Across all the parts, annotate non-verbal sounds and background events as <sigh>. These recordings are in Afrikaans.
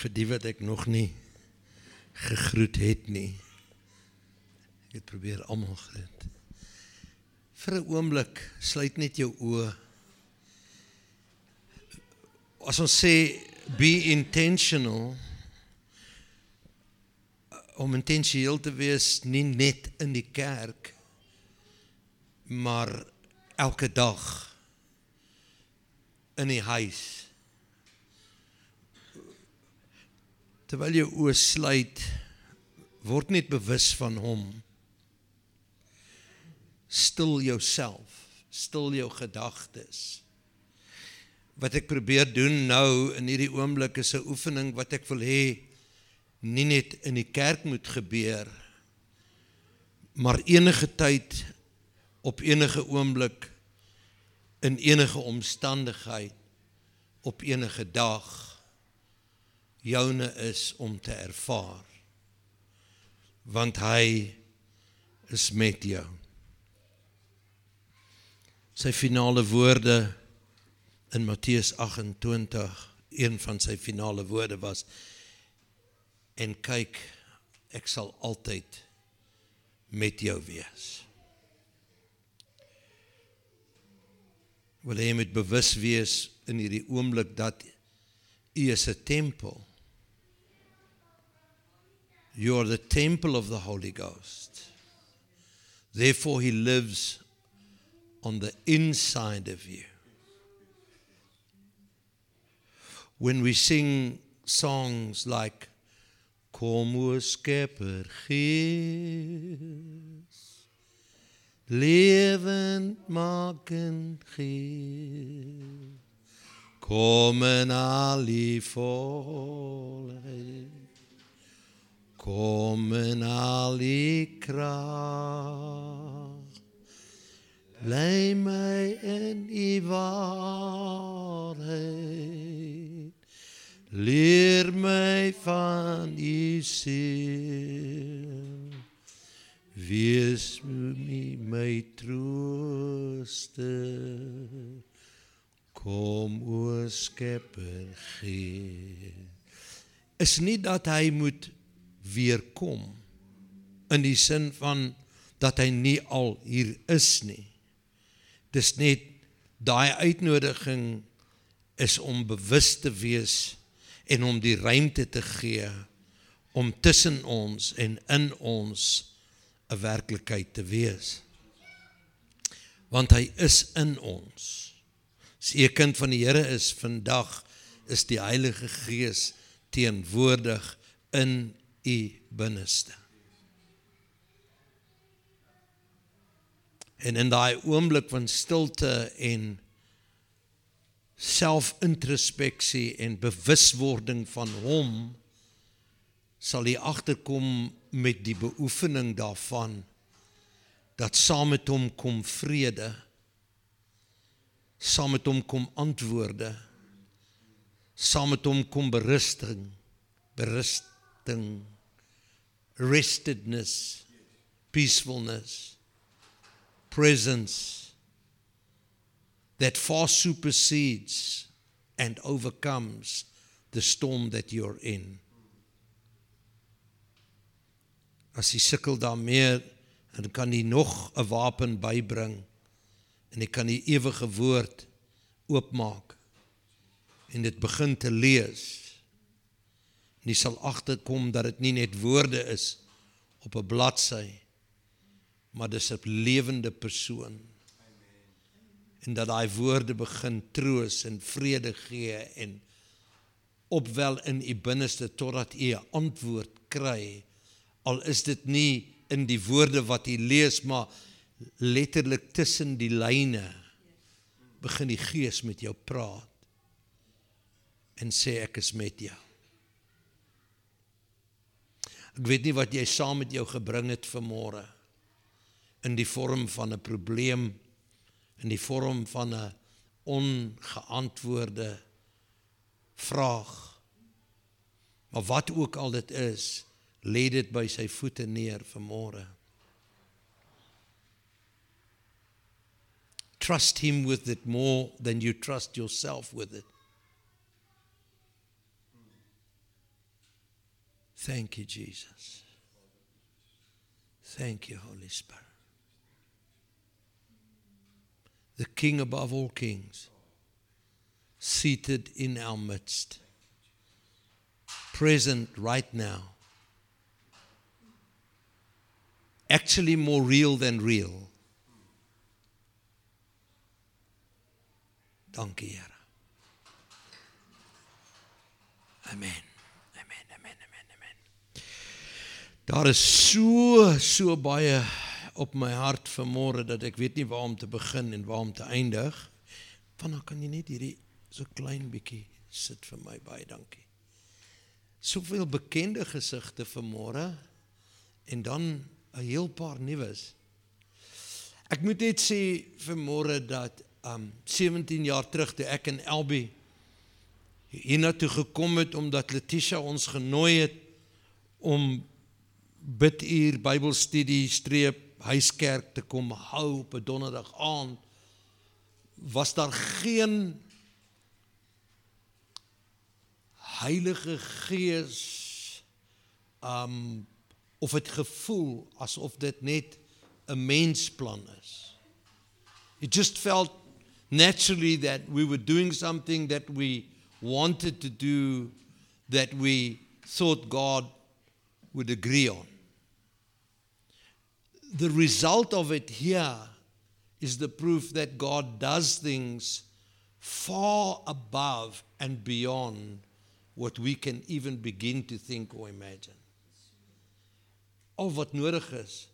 Vir die wat ek nog nie gegroet het nie. Ek het probeer almal groet. Vir 'n oomblik sluit net jou oë. As ons sê be intentional om intentioneel te wees nie net in die kerk maar elke dag in die huis terwyl jy oë sluit word net bewus van hom. Stil jouself stil jou gedagtes. Wat ek probeer doen nou in hierdie oomblik is 'n oefening wat ek wil hê nie net in die kerk moet gebeur maar enige tyd op enige oomblik in enige omstandigheid op enige dag joune is om te ervaar want hy is met jou sy finale woorde in Matteus 28 een van sy finale woorde was en kyk ek sal altyd met jou wees. Wil jy met bewus wees in hierdie oomblik dat u is 'n tempel. You are the temple of the Holy Ghost. Therefore he lives on the inside of you. When we sing songs like Kom o Skepper Gees lewend maken Gees Kom in al die Kom in al die krag Lei my in u waarheid Leer my van u siel. Wees my my trooster. Kom o Skepper gee. Is nie dat hy moet weer kom in die sin van dat hy nie al hier is nie. Dis net daai uitnodiging is om bewus te wees en om die ruimte te gee om tussen ons en in ons 'n werklikheid te wees. Want hy is in ons. As jy 'n kind van die Here is vandag, is die Heilige Gees teenwoordig in u binneste. En in daai oomblik van stilte en selfintrospeksie en bewuswording van hom sal jy agterkom met die beoefening daarvan dat saam met hom kom vrede saam met hom kom antwoorde saam met hom kom berusting berusting restedness peacefulness presence that far supersedes and overcomes the storm that you're in. As jy sukkel daarmee, dan kan jy nog 'n wapen bybring en jy kan die ewige woord oopmaak en dit begin te lees. Jy sal agterkom dat dit nie net woorde is op 'n bladsy, maar dis 'n lewende persoon. En dat daai woorde begin troos en vrede gee en opwel in u binneste totdat u 'n antwoord kry. Al is dit nie in die woorde wat u lees maar letterlik tussen die lyne begin die gees met jou praat en sê ek is met jou ek weet nie wat jy saam met jou gebring het vanmôre in die vorm van 'n probleem in die vorm van 'n ongeantwoorde vraag. Maar wat ook al dit is, lê dit by sy voete neer vanmôre. Trust him with it more than you trust yourself with it. Thank you Jesus. Thank you Holy Spirit. The king above all kings seated in our midst present right now actually more real than real. Dankie Here. Amen. Daar is so so baie op my hart vanmôre dat ek weet nie waar om te begin en waar om te eindig. Want dan kan jy net hierdie so klein bietjie sit vir my baie dankie. Soveel bekende gesigte vanmôre en dan 'n heel paar nuus. Ek moet net sê vanmôre dat um 17 jaar terug toe ek en Elbi hiernatoe gekom het omdat Letitia ons genooi het om biduur Bybelstudie streep huiskerk te kom hou op 'n donderdag aand was daar geen Heilige Gees um of het gevoel asof dit net 'n mensplan is. It just felt naturally that we were doing something that we wanted to do that we thought God would agree on. The result of it here is the proof that God does things far above and beyond what we can even begin to think or imagine. Al wat nodig is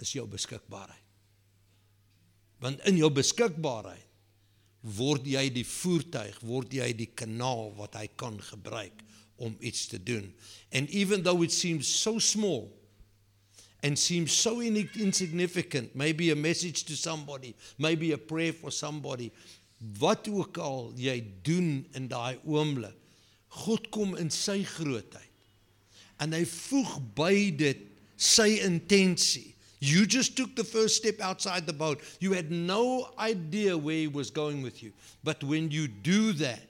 is jou beskikbaarheid. Want in jou beskikbaarheid word jy die voertuig, word jy die kanaal wat hy kan gebruik om iets te doen. And even though it seems so small and seems so insignificant, maybe a message to somebody, maybe a prayer for somebody, wat ook al jy doen in daai oomblik, God kom in sy grootheid. En hy voeg by dit sy intensie. You just took the first step outside the boat. You had no idea where he was going with you. But when you do that,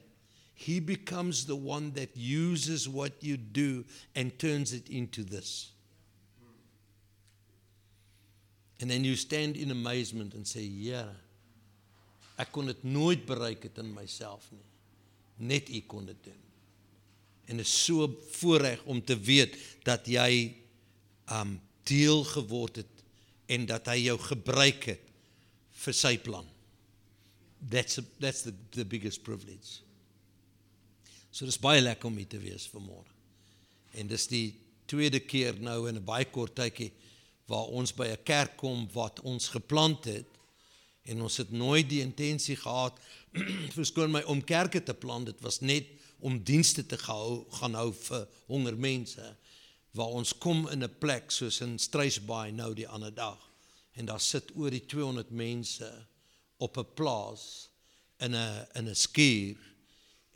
he becomes the one that uses what you do and turns it into this. And then you stand in amazement and say, "Ja, ek kon dit nooit bereik het in myself nie. Net U kon dit doen." En is so voorreg om te weet dat jy um deel geword het en dat hy jou gebruik het vir sy plan. That's a, that's the the biggest privilege. So dis baie lekker om hier te wees vanmôre. En dis die tweede keer nou in 'n baie kort tydjie waar ons by 'n kerk kom wat ons geplant het en ons het nooit die intensie gehad <clears throat> verskoon my om kerke te plant. Dit was net om dienste te gehou, gaan hou vir honger mense waar ons kom in 'n plek soos in Struisbaai nou die ander dag en daar sit oor die 200 mense op 'n plaas in 'n in 'n skuur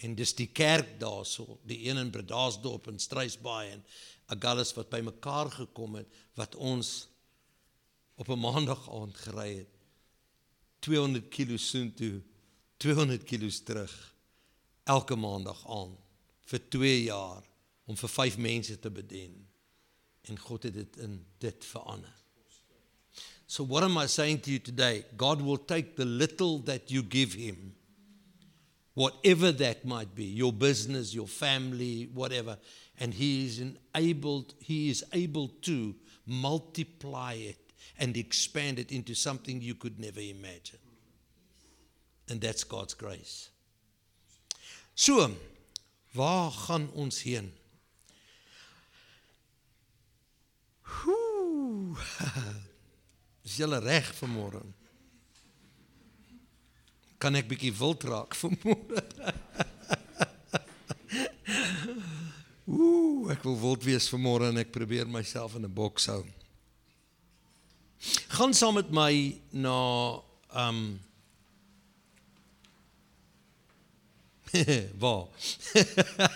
en dis die kerk daarso die een in Bredasdorp en Struisbaai en Agulhas wat bymekaar gekom het wat ons op 'n maandag aand gery het 200 km soontoe 200 km terug elke maandag aan vir 2 jaar om vir 5 mense te bedien. En God het dit in dit verander. So what am I saying to you today? God will take the little that you give him whatever that might be, your business, your family, whatever, and he is enabled he is able to multiply it and expand it into something you could never imagine. And that's God's grace. So, waar gaan ons heen? Ooh. <laughs> Is julle reg vanmôre? Kan ek bietjie wild raak <laughs> vanmôre? Ooh, ek wil wild wees vanmôre en ek probeer myself in 'n boks hou. Gaan saam met my na um <laughs> Waar?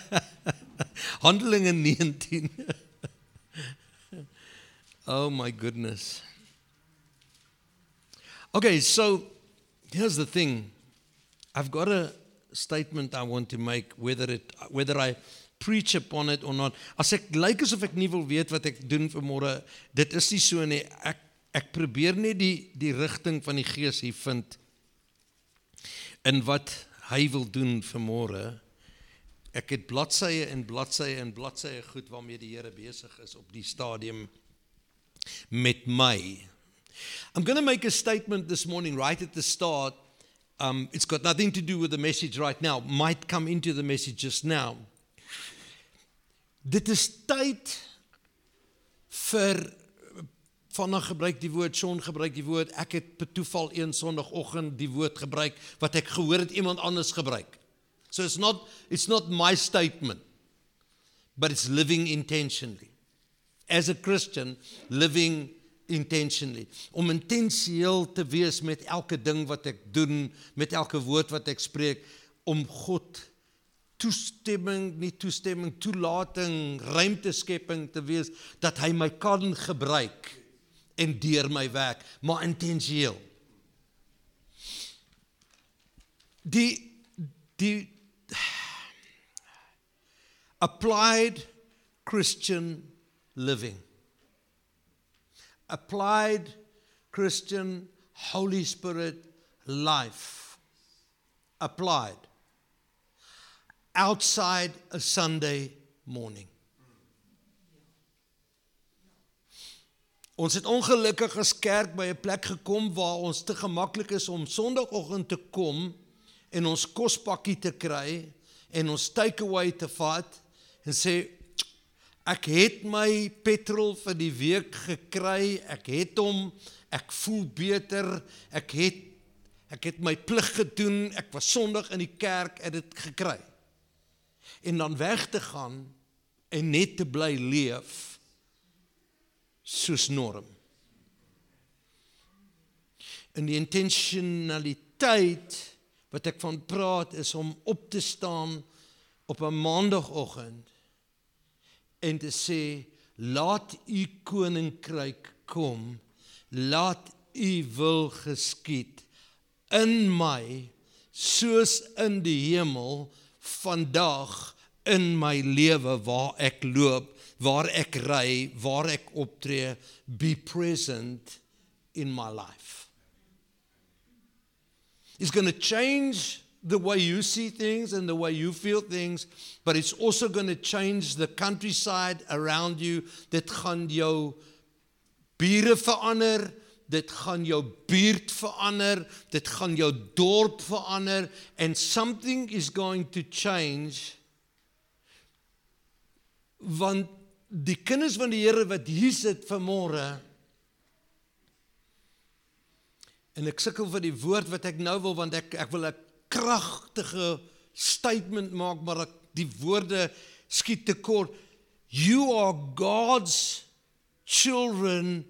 <laughs> Handelinge 19. Oh my goodness. Okay, so here's the thing. I've got to statement I want to make whether it whether I preach upon it or not. As ek lyk asof ek nie wil weet wat ek doen vir môre, dit is nie so nie. Ek ek probeer net die die rigting van die Gees hier vind in wat hy wil doen vir môre. Ek het bladsye en bladsye en bladsye goed waarmee die Here besig is op die stadium met my. I'm going to make a statement this morning right at the start. Um, it's got nothing to do with the message right now. Might come into the message just now. Dit is tyd vir vanaand gebruik die woord son gebruik die woord ek het per toeval een sonoggend die woord gebruik wat ek gehoor het iemand anders gebruik. So it's not it's not my statement but it's living intentionally. As a Christian living intentionally om intensieel te wees met elke ding wat ek doen, met elke woord wat ek spreek om God toestemming, nie toestemming, toelating, ruimteskepping te wees dat hy my kan gebruik en deur my werk, maar intensieel. Die die <sighs> applied Christian living applied Christian Holy Spirit life. Applied. Outside a Sunday morning. Ons het ongelukkig as kerk by 'n plek gekom waar ons te gemaklik is om Sondagoggend te kom en ons kospakkie te kry en ons takeaway te vat en sê Ek het my petrol vir die week gekry. Ek het hom. Ek voel beter. Ek het ek het my plig gedoen. Ek was Sondag in die kerk en dit gekry. En dan weg te gaan en net te bly leef soos norm. En die intentionaliteit wat ek van praat is om op te staan op 'n maandagooggend en te sê laat u koninkryk kom. Laat u wil geskied in my soos in die hemel vandag in my lewe waar ek loop waar ek ry waar ek optree. Be present in my life. Is going to change the way you see things and the way you feel things, but it's also going to change the countryside around you. Dit gaan jou bure verander, dit gaan jou buurt verander, dit gaan jou dorp verander and something is going to change want die kinders van die Here wat hier sit vanmôre en ek sukkel vir die woord wat ek nou wil want ek ek wil ek kragtige statement maak maar ek die woorde skiet te kort. You are god's children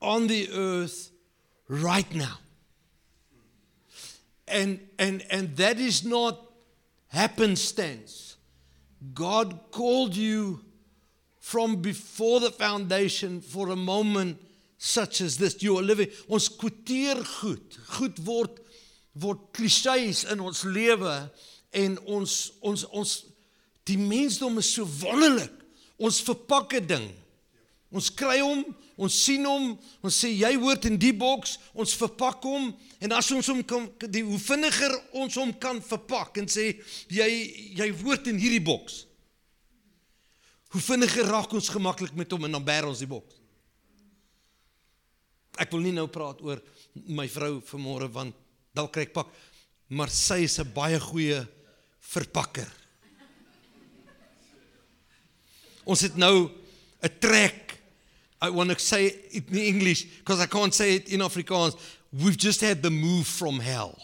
on the earth right now. And and and that is not happenstance. God called you from before the foundation for a moment such as this. You are living ons kwoteer goed. Goed word word klisjées in ons lewe en ons ons ons die mensdom is so wonderlik. Ons verpak 'n ding. Ons kry hom, ons sien hom, ons sê jy hoort in die boks, ons verpak hom en as ons hom kan die hoe vinniger ons hom kan verpak en sê jy jy hoort in hierdie boks. Hoe vinniger raak ons gemaklik met hom en dan bær ons die boks. Ek wil nie nou praat oor my vrou vanmôre want dalk kry ek pak, maar sy is 'n baie goeie verpakker. Ons het nou 'n trek. I want to say it in English because I can't say it in Afrikaans. We've just had the move from hell.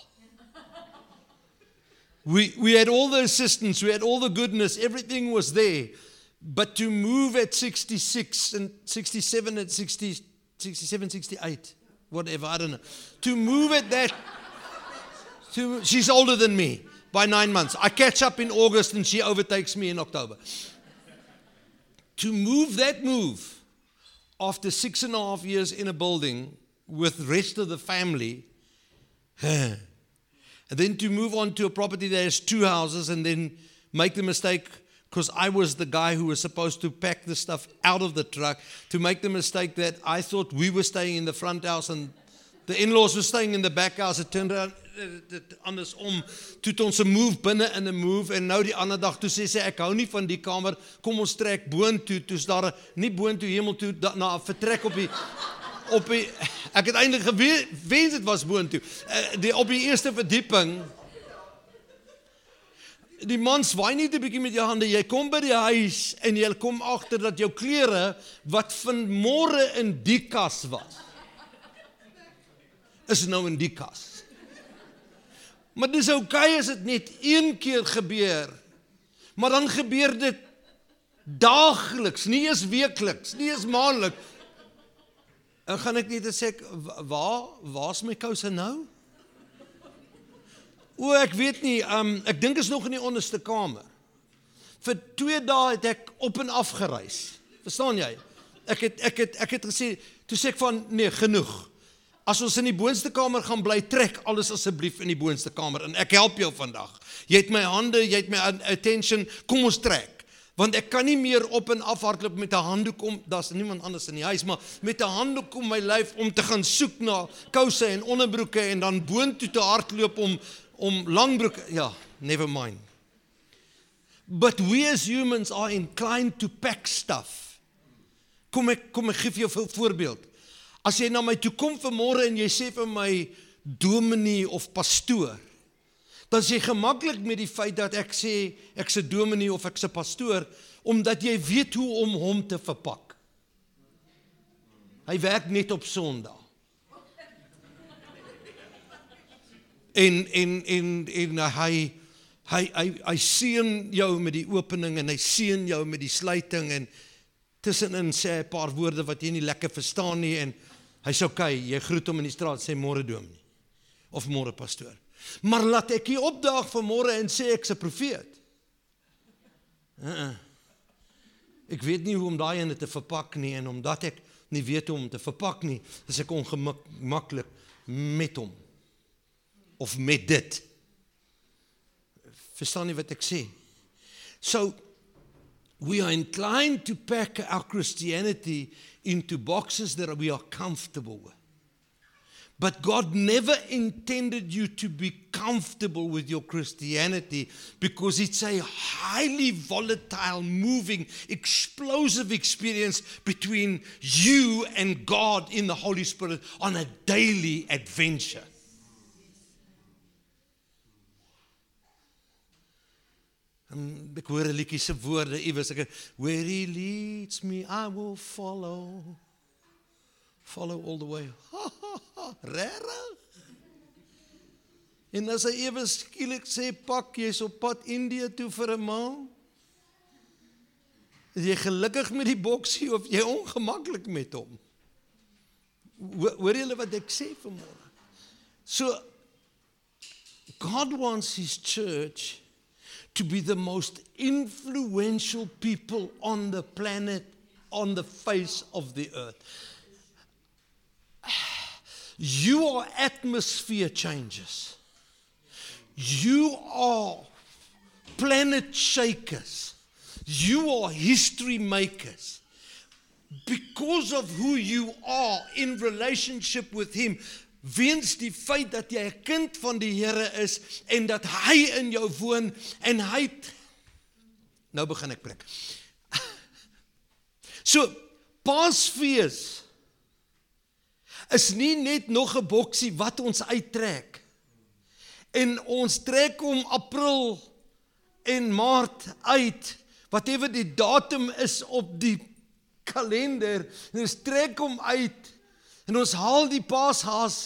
We we had all the assistance, we had all the goodness, everything was there. But to move at 66 and 67 and 60 67 68 whatever, I don't know. To move at that to, she's older than me by nine months. I catch up in August and she overtakes me in October. to move that move after six and a half years in a building with the rest of the family, And then to move on to a property that has two houses and then make the mistake because I was the guy who was supposed to pack the stuff out of the truck to make the mistake that I thought we were staying in the front house and the in-laws were staying in the back house. It turned out dit andersom toe het ons 'n move binne in 'n move en nou die ander dag toe sê sy ek hou nie van die kamer. Kom ons trek boontoe. Toe's daar nie boontoe hemel toe na 'n vertrek op die op die ek het eintlik gewens dit was boontoe. Uh, die op die eerste verdieping die man swaai net 'n bietjie met jou hande. Jy kom by die huis en jy kom agter dat jou klere wat van môre in die kas was is nou in die kas maar dis oukei okay as dit net een keer gebeur maar dan gebeur dit daagliks nie eens weekliks nie eens maandeliks En gaan ek net sê waar waar's my kouse nou? O, ek weet nie, um ek dink is nog in die onderste kamer. Vir 2 dae het ek op en af gereis. Verstaan jy? Ek het ek het ek het gesê, toe sê ek van nee, genoeg. As ons in die boonste kamer gaan bly, trek alles asseblief in die boonste kamer en ek help jou vandag. Jy het my hande, jy het my attention, kom ons trek. Want ek kan nie meer op en af hardloop met 'n handdoek om daar's niemand anders in die huis maar met 'n handdoek om my lyf om te gaan soek na kouse en onderbroeke en dan boontoe te hardloop om om langbroeke ja never mind. But we as humans are inclined to pack stuff. Kom ek kom ek gee vir jou 'n voorbeeld as jy na my toe kom vanmôre en jy sê vir my dominee of pastoor dan is jy gemaklik met die feit dat ek sê ek's 'n dominee of ek's 'n pastoor omdat jy weet hoe om hom te verpak. Hy werk net op Sondag. En en en en hy hy hy hy seën jou met die opening en hy seën jou met die sluiting en tussenin sê hy 'n paar woorde wat jy nie lekker verstaan nie en hy's okay, jy groet hom in die straat sê môre dominee of môre pastoor. Maar laat ek hier opdaag vanmôre en sê ek's 'n profeet. Uh -uh. Ek weet nie hoe om daai ene te verpak nie en omdat ek nie weet hoe om te verpak nie, is ek ongemaklik met hom of met dit. Verstaan jy wat ek sê? So we are inclined to pack our Christianity into boxes that we are comfortable with. But God never intended you to be comfortable with your Christianity because it's a highly volatile, moving, explosive experience between you and God in the Holy Spirit on a daily adventure. En ek hoor 'n liedjie se woorde iewers ek where he leads me I will follow follow all the way. <laughs> Regtig? En as hy ewe skielik sê pak jy's op pad Indië toe vir 'n maand. Is jy gelukkig met die boksie of jy ongemaklik met hom? Hoor julle wat ek sê vanmôre? So God wants his church to be the most influential people on the planet on the face of the earth. You are atmosphere changers. You are planet shakers. You are history makers. Because of who you are in relationship with him, weens die feit dat jy 'n kind van die Here is en dat hy in jou woon en hy nou begin ek preek. <laughs> So Paasfees is nie net nog 'n boksie wat ons uittrek. En ons trek hom April en Maart uit, whatever die datum is op die kalender, en ons trek hom uit en ons haal die paashaas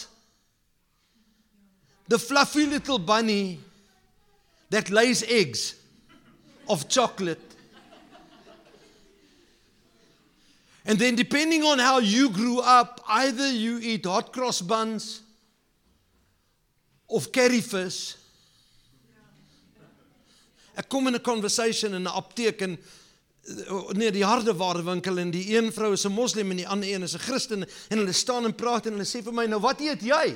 the fluffy little bunny that lays eggs of chocolate And then, depending on how you grew up, either you eat hot cross buns of curry fish. Ek kom in 'n conversation in 'n apteek en nee, die hardewarewinkel en die een vrou is 'n moslim en die ander een is 'n Christen en hulle staan en praat en hulle sê vir my nou wat eet jy?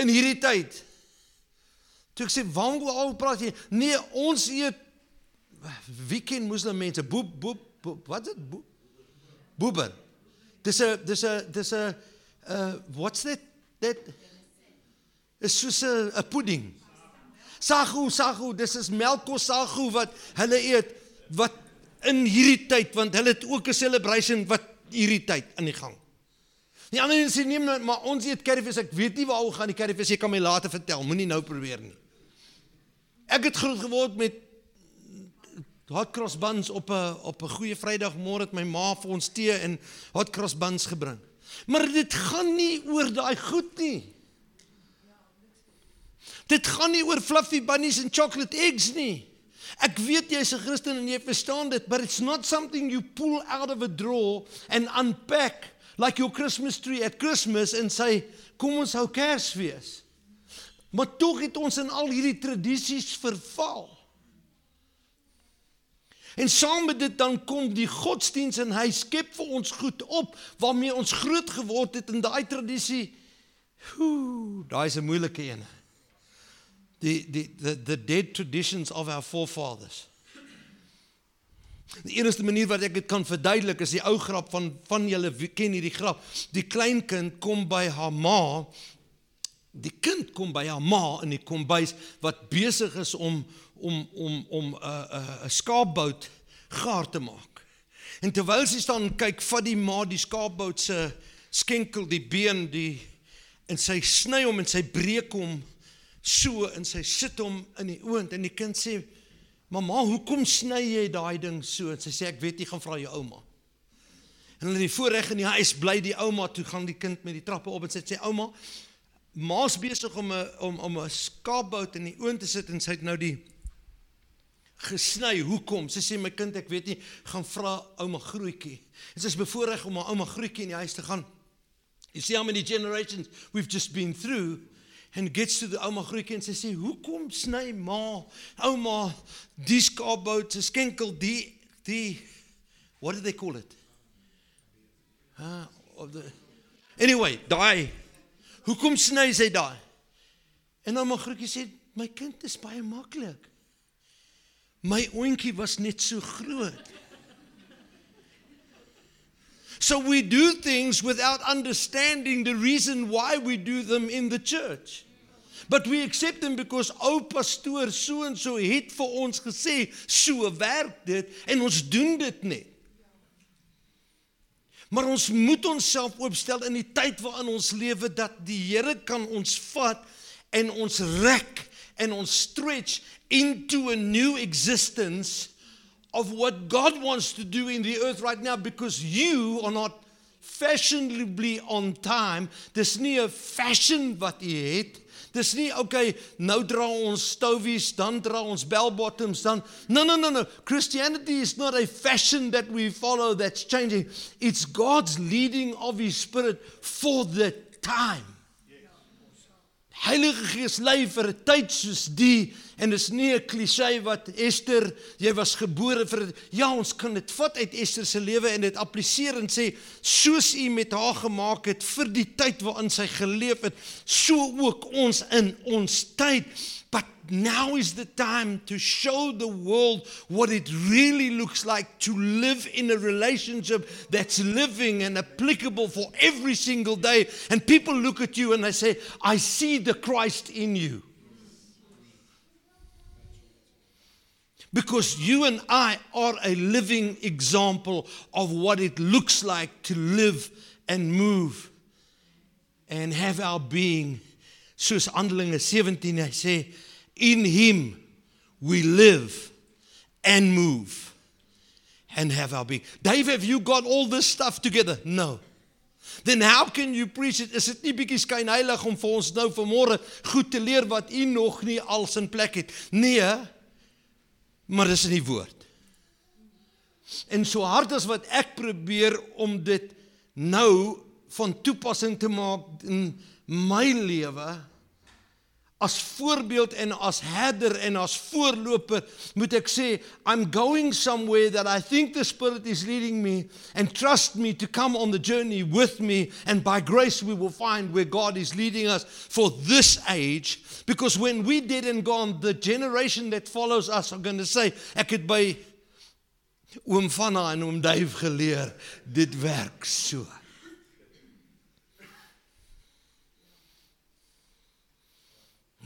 in hierdie tyd. Toe ek sê, "Waarom al praat jy?" Nee, ons eet wie ken moslim mense? Boep boep, boep wat is dit? Boep. Boeber. Dis 'n dis 'n dis 'n uh what's that that is soos 'n pudding. Sagu, sagu, dis is melkkos sagu wat hulle eet wat in hierdie tyd want hulle het ook 'n celebration wat hierdie tyd in die gang. Die ander mense neem nou, maar ons eet curryvis. Ek weet nie waaroor gaan die curryvis. Jy kan my later vertel. Moenie nou probeer nie. Ek het groot geword met hot cross buns op 'n op 'n goeie Vrydagmôre het my ma vir ons tee en hot cross buns gebring. Maar dit gaan nie oor daai goed nie. Dit gaan nie oor fluffy bunnies en chocolate eggs nie. Ek weet jy's 'n Christen en jy verstaan dit, but it's not something you pull out of a drawer and unpack like your Christmas tree at Christmas en sê kom ons hou Kersfees. Maar tog het ons in al hierdie tradisies verval. En saam met dit dan kom die godsdiens en hy skep vir ons goed op waarmee ons groot geword het in daai tradisie. Daai is 'n moeilike een. Die die the the dead traditions of our forefathers. Die enigste manier wat ek dit kan verduidelik is die ou grap van van julle ken hierdie grap. Die kleinkind kom by haar ma. Die kind kom by haar ma in die kombuis wat besig is om om om om 'n uh, 'n uh, 'n skaapbout gaar te maak. En terwyl sy staan kyk, vat die ma die skaapbout se skenkel, die been, die en sy sny hom en sy breek hom so en sy sit hom in die oond en die kind sê: "Mamma, hoekom sny jy daai ding so?" En sy sê: "Ek weet jy gaan vra jou ouma." En hulle in die voorreg in die huis bly die ouma toe gaan die kind met die trappe op en sy sê: "Ouma, ma's besig om 'n om om 'n skaapbout in die oond te sit en sy het nou die gesny. Hoekom? Sy sê my kind, ek weet nie, gaan vra ouma Grootjie. En sy is bevoorreg om haar ouma Grootjie in die huis te gaan. You see how many generations we've just been through and gets to the ouma Grootjie en sy sê, "Hoekom sny ma ouma die skaapbout se skenkel die die what do they call it?" Ah, of the Anyway, daai Hoekom sny sy daai? En ouma Grootjie sê, "My kind, is baie maklik." My oentjie was net so groot. So we do things without understanding the reason why we do them in the church. But we accept them because ou pastoor so en so het vir ons gesê so werk dit en ons doen dit net. Maar ons moet onsself oopstel in die tyd waarin ons lewe dat die Here kan ons vat en ons rek en ons stretch into a new existence of what God wants to do in the earth right now because you are not fashionably on time. Dis nie 'n fashion wat jy het. Dis nie okay, nou dra ons stowies, dan dra ons bell bottoms dan. No no no no. Christianity is not a fashion that we follow that's changing. It's God's leading of his spirit for the time. Heilige Gees lei vir 'n tyd soos die en dis nie 'n klise wat Ester jy was gebore vir ja ons kan dit vat uit Ester se lewe en dit appliseer en sê soos u met haar gemaak het vir die tyd waarin sy geleef het so ook ons in ons tyd now is the time to show the world what it really looks like to live in a relationship that's living and applicable for every single day. And people look at you and they say, I see the Christ in you. Because you and I are a living example of what it looks like to live and move and have our being. Soos Handelinge 17 hy sê in him we live and move and have our being. Dave, have you got all this stuff together? No. Then how can you preach it? Is dit nie bietjie skynheilig om vir ons nou vanmôre goed te leer wat u nog nie als in plek het? Nee. Maar dis in die woord. En so hard as wat ek probeer om dit nou van toepassing te maak in my lewe, as voorbeeld en as herder en as voorloper moet ek sê I'm going somewhere that I think the spirit is leading me and trust me to come on the journey with me and by grace we will find where God is leading us for this age. Because when we dead and gone the generation that follows us are going to say ek het by oom Vanna en oom Duif geleer dit werk so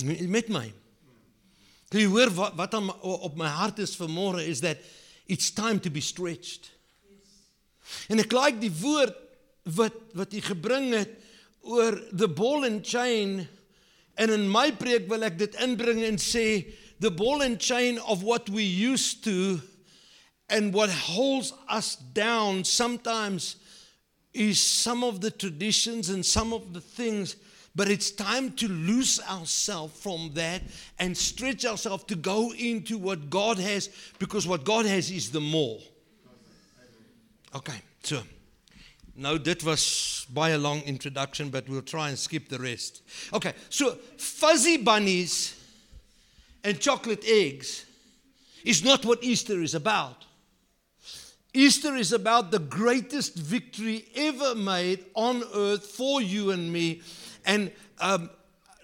met my. Jy hoor wat wat aan op my hart is vanmôre is that it's time to be stretched. En ek like die woord wat wat jy gebring het oor the ball and chain en in my preek wil ek dit inbring en sê the ball and chain of what we used to and what holds us down sometimes is some of the traditions and some of the things But it's time to loose ourselves from that and stretch ourselves to go into what God has because what God has is the more. Okay, so now that was by a long introduction but we'll try and skip the rest. Okay, so fuzzy bunnies and chocolate eggs is not what Easter is about. Easter is about the greatest victory ever made on earth for you and me and um,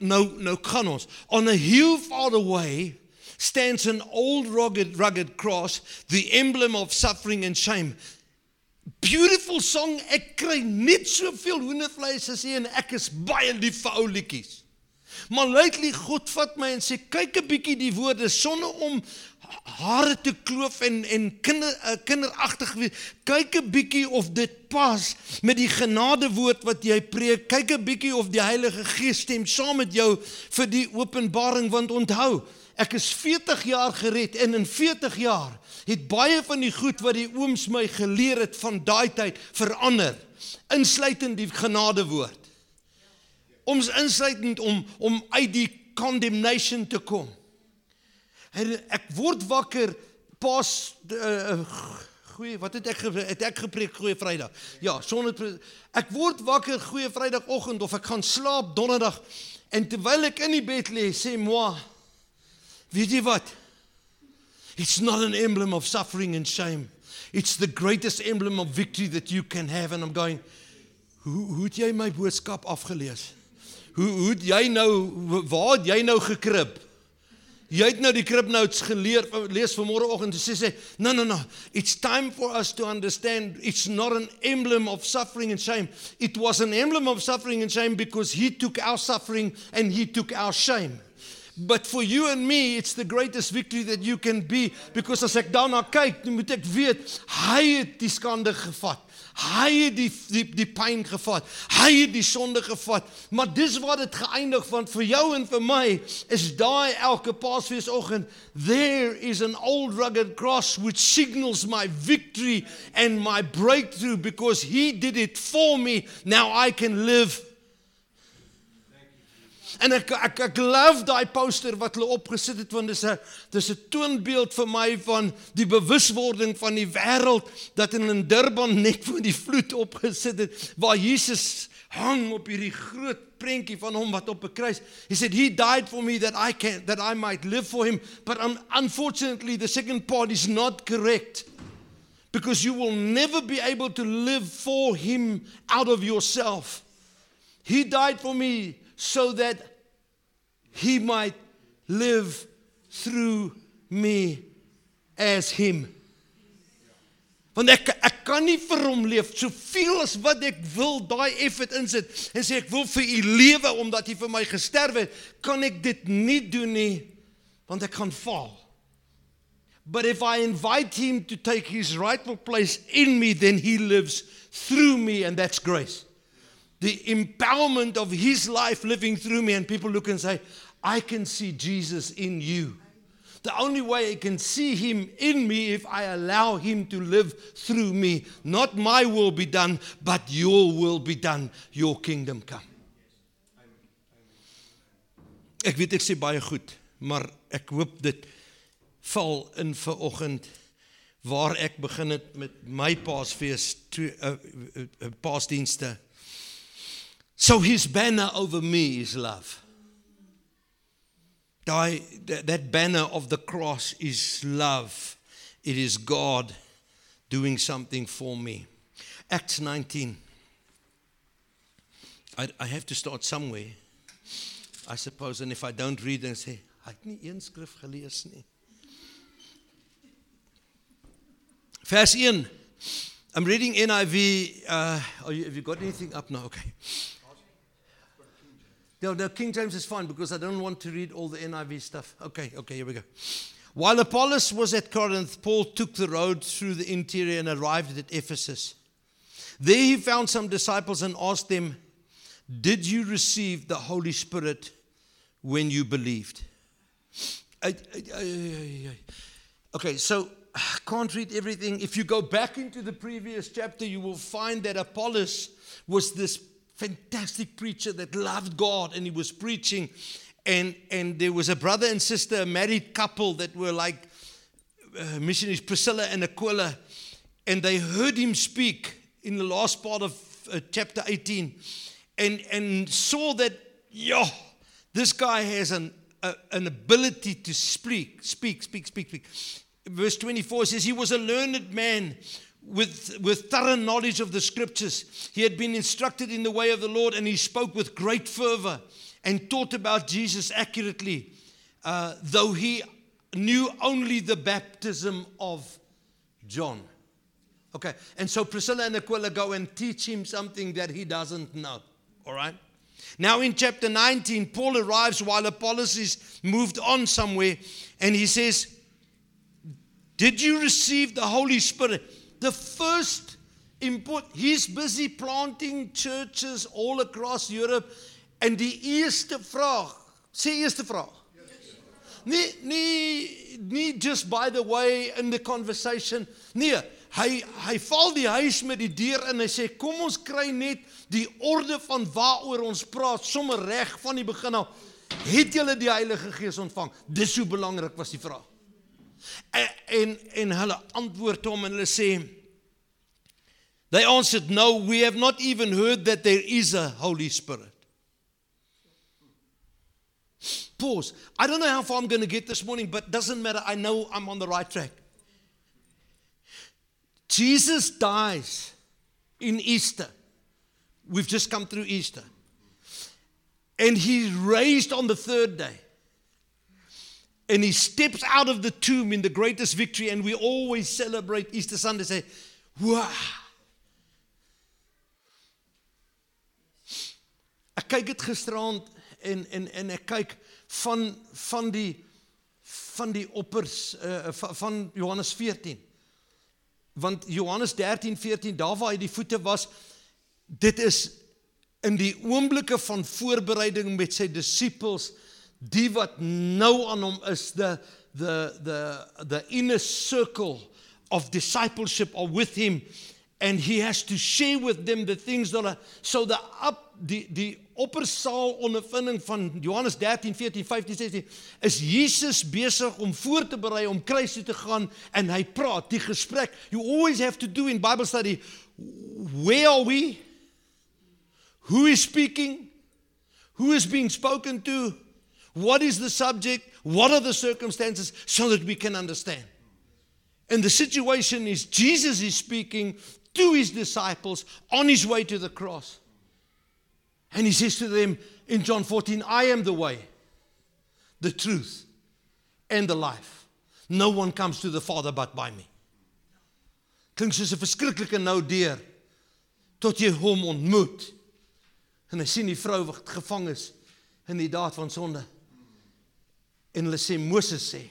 no, no ons. On a hill far away stands an old rugged, rugged cross, the emblem of suffering and shame. Beautiful song. Ek kry net soveel hoendervleis as jy en ek is baie lief vir ou liedjies. Maar lately God vat my en sê kyk 'n bietjie die woorde sonder om hare te kloof en en kinder uh, kinderagtig wees. Kyk 'n bietjie of dit pas met die genadewoord wat jy preek. Kyk 'n bietjie of die Heilige Gees stem saam met jou vir die openbaring want onthou, ek is 40 jaar gered en in 40 jaar het baie van die goed wat die ooms my geleer het van daai tyd verander, insluitend die genadewoord. Ons insluitend om om uit die condemnation te kom. En ek word wakker pas uh, goeie wat het ek het ek gepreek goeie Vrydag. Ja, sonder ek word wakker goeie Vrydagoggend of ek gaan slaap Donderdag en terwyl ek in die bed lê sê moi weet jy wat? It's not an emblem of suffering and shame. It's the greatest emblem of victory that you can have and I'm going hoe hoe het jy my boodskap afgelees? Hoe hoe het jy nou waar het jy nou gekrib? Jy het nou die krib notes geleer lees vanmôreoggend en sê sê no no no it's time for us to understand it's not an emblem of suffering and shame. It was an emblem of suffering and shame because he took our suffering and he took our shame. But for you and me it's the greatest victory that you can be because as ek daarna kyk moet ek weet hy het die skande gevat Hy het die die die pyn gevat. Hy het die sonde gevat. Maar dis wat dit geëindig van vir jou en vir my is daai elke Paasfeesoggend there is an old rugged cross which signals my victory and my breakthrough because he did it for me. Now I can live En ek ek ek love daai poster wat hulle opgesit het want dis 'n dis 'n toonbeeld vir my van die bewuswording van die wêreld dat in Durban net voor die vloed opgesit het waar Jesus hang op hierdie groot prentjie van hom wat op 'n kruis. He said he died for me that I can that I might live for him. But um, unfortunately the second part is not correct. Because you will never be able to live for him out of yourself. He died for me so that he might live through me as him. Want ek ek kan nie vir hom leef soveel as wat ek wil daai effort insit en sê ek wil vir u lewe omdat hy vir my gesterf het, kan ek dit nie doen nie want ek gaan val. But if I invite him to take his rightful place in me then he lives through me and that's grace the empowerment of his life living through me and people look and say i can see jesus in you. The only way i can see him in me if i allow him to live through me. Not my will be done but your will be done. Your kingdom come. Ek weet ek sê baie goed maar ek hoop dit val in vir oggend waar ek begin het met my paasfees twee uh, uh, uh, paasdienste So his banner over me is love. That, banner of the cross is love. It is God doing something for me. Acts 19. I, I have to start somewhere. I suppose and if I don't read then say I het nie een skrif gelees nie. Vers 1. I'm reading NIV. Uh, you, have you got anything up now? Okay. No, no, King James is fine because I don't want to read all the NIV stuff. Okay, okay, here we go. While Apollos was at Corinth, Paul took the road through the interior and arrived at Ephesus. There he found some disciples and asked them, Did you receive the Holy Spirit when you believed? Okay, so I can't read everything. If you go back into the previous chapter, you will find that Apollos was this fantastic preacher that loved God and he was preaching. And, and there was a brother and sister, a married couple that were like uh, missionaries, Priscilla and Aquila. And they heard him speak in the last part of uh, chapter 18 and, and saw that, yo, this guy has an, a, an ability to speak, speak, speak, speak, speak. Verse 24 says, He was a learned man with, with thorough knowledge of the scriptures. He had been instructed in the way of the Lord and he spoke with great fervor and taught about Jesus accurately, uh, though he knew only the baptism of John. Okay, and so Priscilla and Aquila go and teach him something that he doesn't know. All right? Now, in chapter 19, Paul arrives while Apollos is moved on somewhere, and he says, Did you receive the Holy Spirit? The first input, he's busy planting churches all across Europe. En die eerste vraag, sê eerste vraag. Nee, nee, nie just by the way in the conversation. Nee, hy hy val die huis met die deur in hy sê kom ons kry net die orde van waaroor ons praat sommer reg van die begin af. Het julle die Heilige Gees ontvang? Dis hoe belangrik was die vraag. En en, hulle antwoord hom en hulle sê They answered no we have not even heard that there is a holy spirit. Pause. I don't know how far I'm going to get this morning but doesn't matter I know I'm on the right track. Jesus dies in Easter. We've just come through Easter. And he's raised on the third day. And he steps out of the tomb in the greatest victory and we always celebrate Easter Sunday say wow. Ek kyk dit gisteraand en en en ek kyk van van die van die oppers uh, van Johannes 14 want Johannes 13 14 daar waar hy die voete was dit is in die oomblikke van voorbereiding met sy disippels die wat nou aan hom is the the the the inner circle of discipleship are with him and he has to share with them the things that are so the up die die oppersaal ondervinding van Johannes 13 14 15 16 is Jesus besig om voor te berei om kruis toe te gaan en hy praat. Die gesprek you always have to do in bible study where are we? Who is speaking? Who is being spoken to What is the subject? What are the circumstances so that we can understand? And the situation is Jesus is speaking to his disciples on his way to the cross. And he says to them in John 14, I am the way, the truth, and the life. No one comes to the Father but by me. Klink soos 'n verskriklike nou deur tot jy hom ontmoet. En hy sien die vrou wat gevang is in die daad van sonde. En hulle sê Moses sê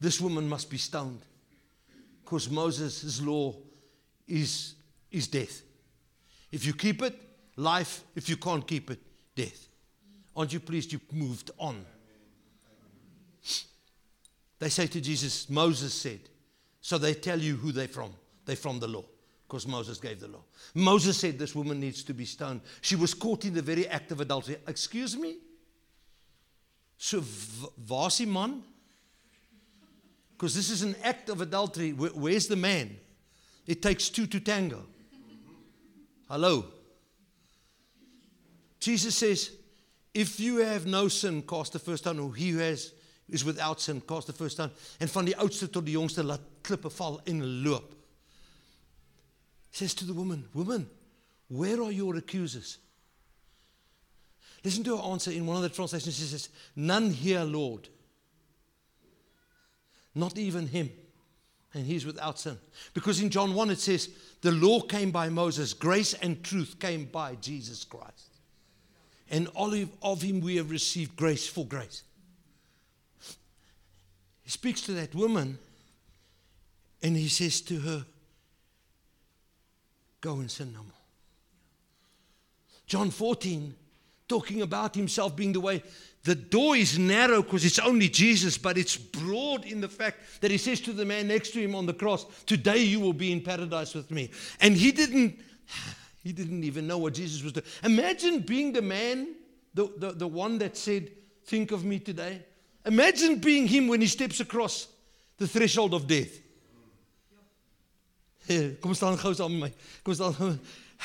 this woman must be stoned because Moses' law is is death. If you keep it, life. If you can't keep it, death. Aren't you pleased you moved on? They say to Jesus, Moses said. So they tell you who they're from. They're from the law because Moses gave the law. Moses said this woman needs to be stoned. She was caught in the very act of adultery. Excuse me? So die man? Because this is an act of adultery. Where's the man? It takes two to tango. Hello. Jesus says, if you have no sin cast the first stone or he who has is without sin cast the first stone en van die oudste tot die jongste laat klippe val en loop. Says to the woman, "Woman, where are your accusers?" Listen to her answer in one of the translations. She says, None here, Lord. Not even him. And he's without sin. Because in John 1 it says, The law came by Moses, grace and truth came by Jesus Christ. And olive of him we have received grace for grace. He speaks to that woman and he says to her, Go and sin no more. John 14 talking about himself being the way. The door is narrow because it's only Jesus, but it's broad in the fact that he says to the man next to him on the cross, Today you will be in paradise with me. And he didn't, <sighs> he didn't even know what Jesus was doing. Imagine being the man, the, the, the one that said, Think of me today. Imagine being him when he steps across the threshold of death. <laughs> Kom staan gou my.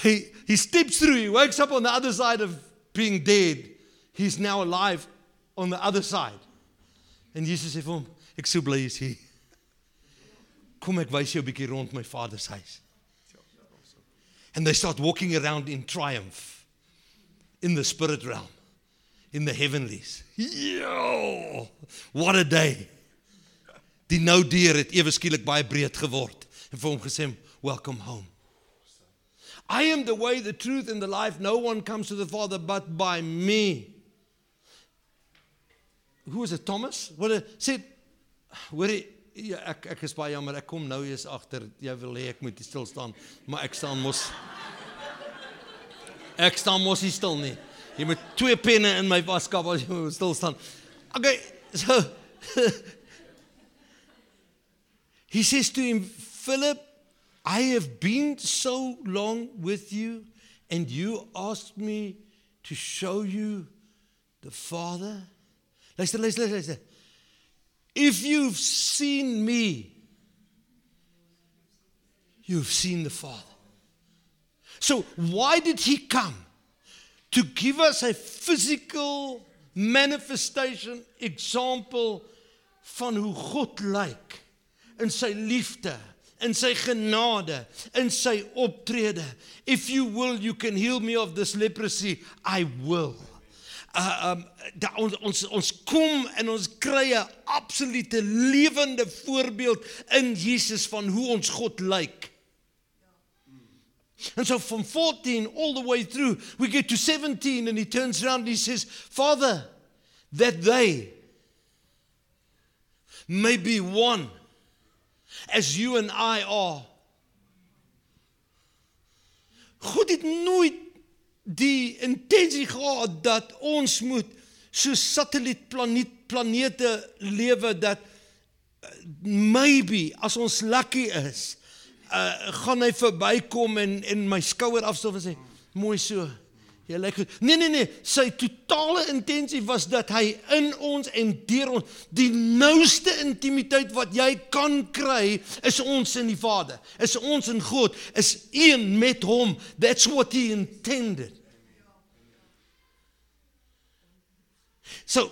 He he steps through. He wakes up on the other side of being dead, he's now alive on the other side. En Jesus sê vir hom, ek sou bly is hier. Kom ek wys jou 'n bietjie rond my Vader se huis. And they start walking around in triumph in the spirit realm, in the heavenlies. Yo! What a day. Die nou deur het ewe skielik baie breed geword en vir hom gesê, "Welcome home." I am the way, the truth, and the life. No one comes to the Father but by me. Who was it, Thomas? What it said, hoor jy, ja, ek ek is baie jammer, ek kom nou eers agter jy wil hê ek moet stil staan, maar ek staan mos Ek staan mos nie stil nie. Jy moet twee penne in my waskap as jy moet stil staan. Okay, so <laughs> He says to him, Philip, I have been so long with you, and you asked me to show you the Father. Luister, luister. If you've seen me, you've seen the Father. So, why did he come? To give us a physical manifestation, example van hoe God lyk in sy liefde in sy genade, in sy optrede. If you will, you can heal me of this leprosy. I will. Uh um da, ons ons ons kom en ons kry 'n absolute lewende voorbeeld in Jesus van hoe ons God lyk. And so from 14 all the way through, we get to 17 and he turns around and he says, Father, that they may be one as you and I are. God het nooit die intensie gehad dat ons moet so satellietplaneet planete lewe dat uh, maybe as ons lucky is, uh, gaan hy verbykom en en my skouer afstof en sê mooi so. Jy lyk goed. Nee nee nee, sy totale intensie was dat hy in ons en deur ons die nouste intimiteit wat jy kan kry is ons in die Vader. Is ons in God, is een met hom. That's what he intended. So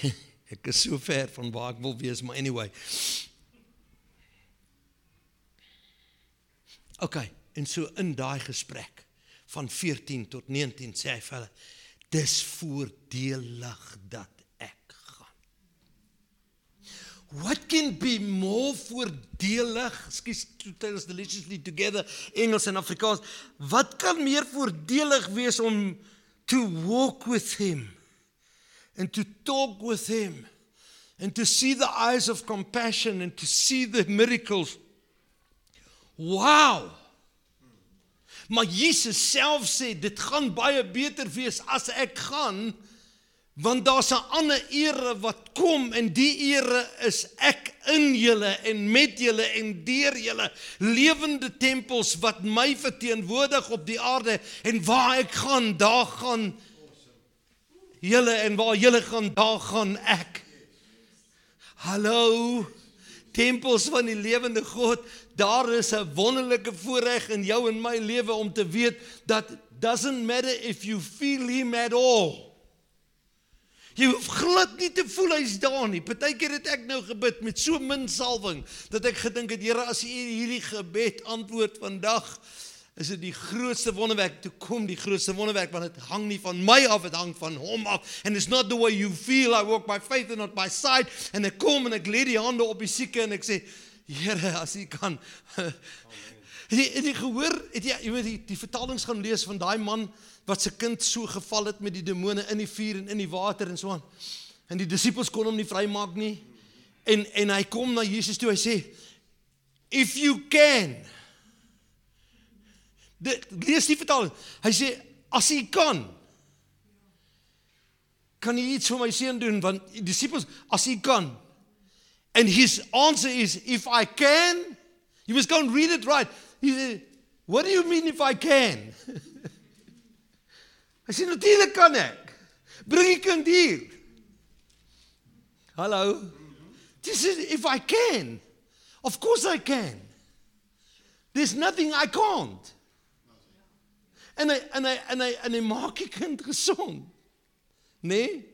<laughs> ek is so ver van waar ek wil wees, maar anyway. Okay, en so in daai gesprek van 14 tot 19 sê hy vir hulle dis voordelig dat ek gaan. What can be more voordelig? Skus tell us deliciously together Engels en Afrikaans. Wat kan meer voordelig wees om to walk with him and to talk with him and to see the eyes of compassion and to see the miracles. Wow. Maar Jesus self sê dit gaan baie beter wees as ek gaan want daar's 'n ander ere wat kom en die ere is ek in julle en met julle en deur julle lewende tempels wat my verteenwoordig op die aarde en waar ek gaan daar gaan julle en waar julle gaan daar gaan ek Hallo tempels van die lewende God. Daar is 'n wonderlike voorreg in jou en my lewe om te weet dat doesn't matter if you feel him at all. Jy hoef glad nie te voel hy's daar nie. Partykeer het ek nou gebid met so min salwing dat ek gedink het Here as U hierdie gebed antwoord vandag is dit die grootste wonderwerk toe kom die grootste wonderwerk want dit hang nie van my af dit hang van hom af and it's not the way you feel I walk by faith and not by sight en ek kom en ek lê die hande op die sieke en ek sê Here as U kan <laughs> Het jy, het jy gehoor, het jy, jy weet die, die vertalings gaan lees van daai man wat se kind so geval het met die demone in die vuur en in die water en so aan. En die disippels kon hom nie vrymaak nie. En en hy kom na Jesus toe, hy sê if you can. Dit lees die vertaling. Hy sê as jy kan kan jy iets vir my seun doen want die disippels as jy kan. And his answer is if I can. You must go and read it right. He said, "What do you mean if I can?" I said, natuurlik kan ek. Bring die kind hier. Hallo. This is if I can. Of course I can. There's nothing I can't. En hy en hy en hy en hy maak die kind gesond. Nee?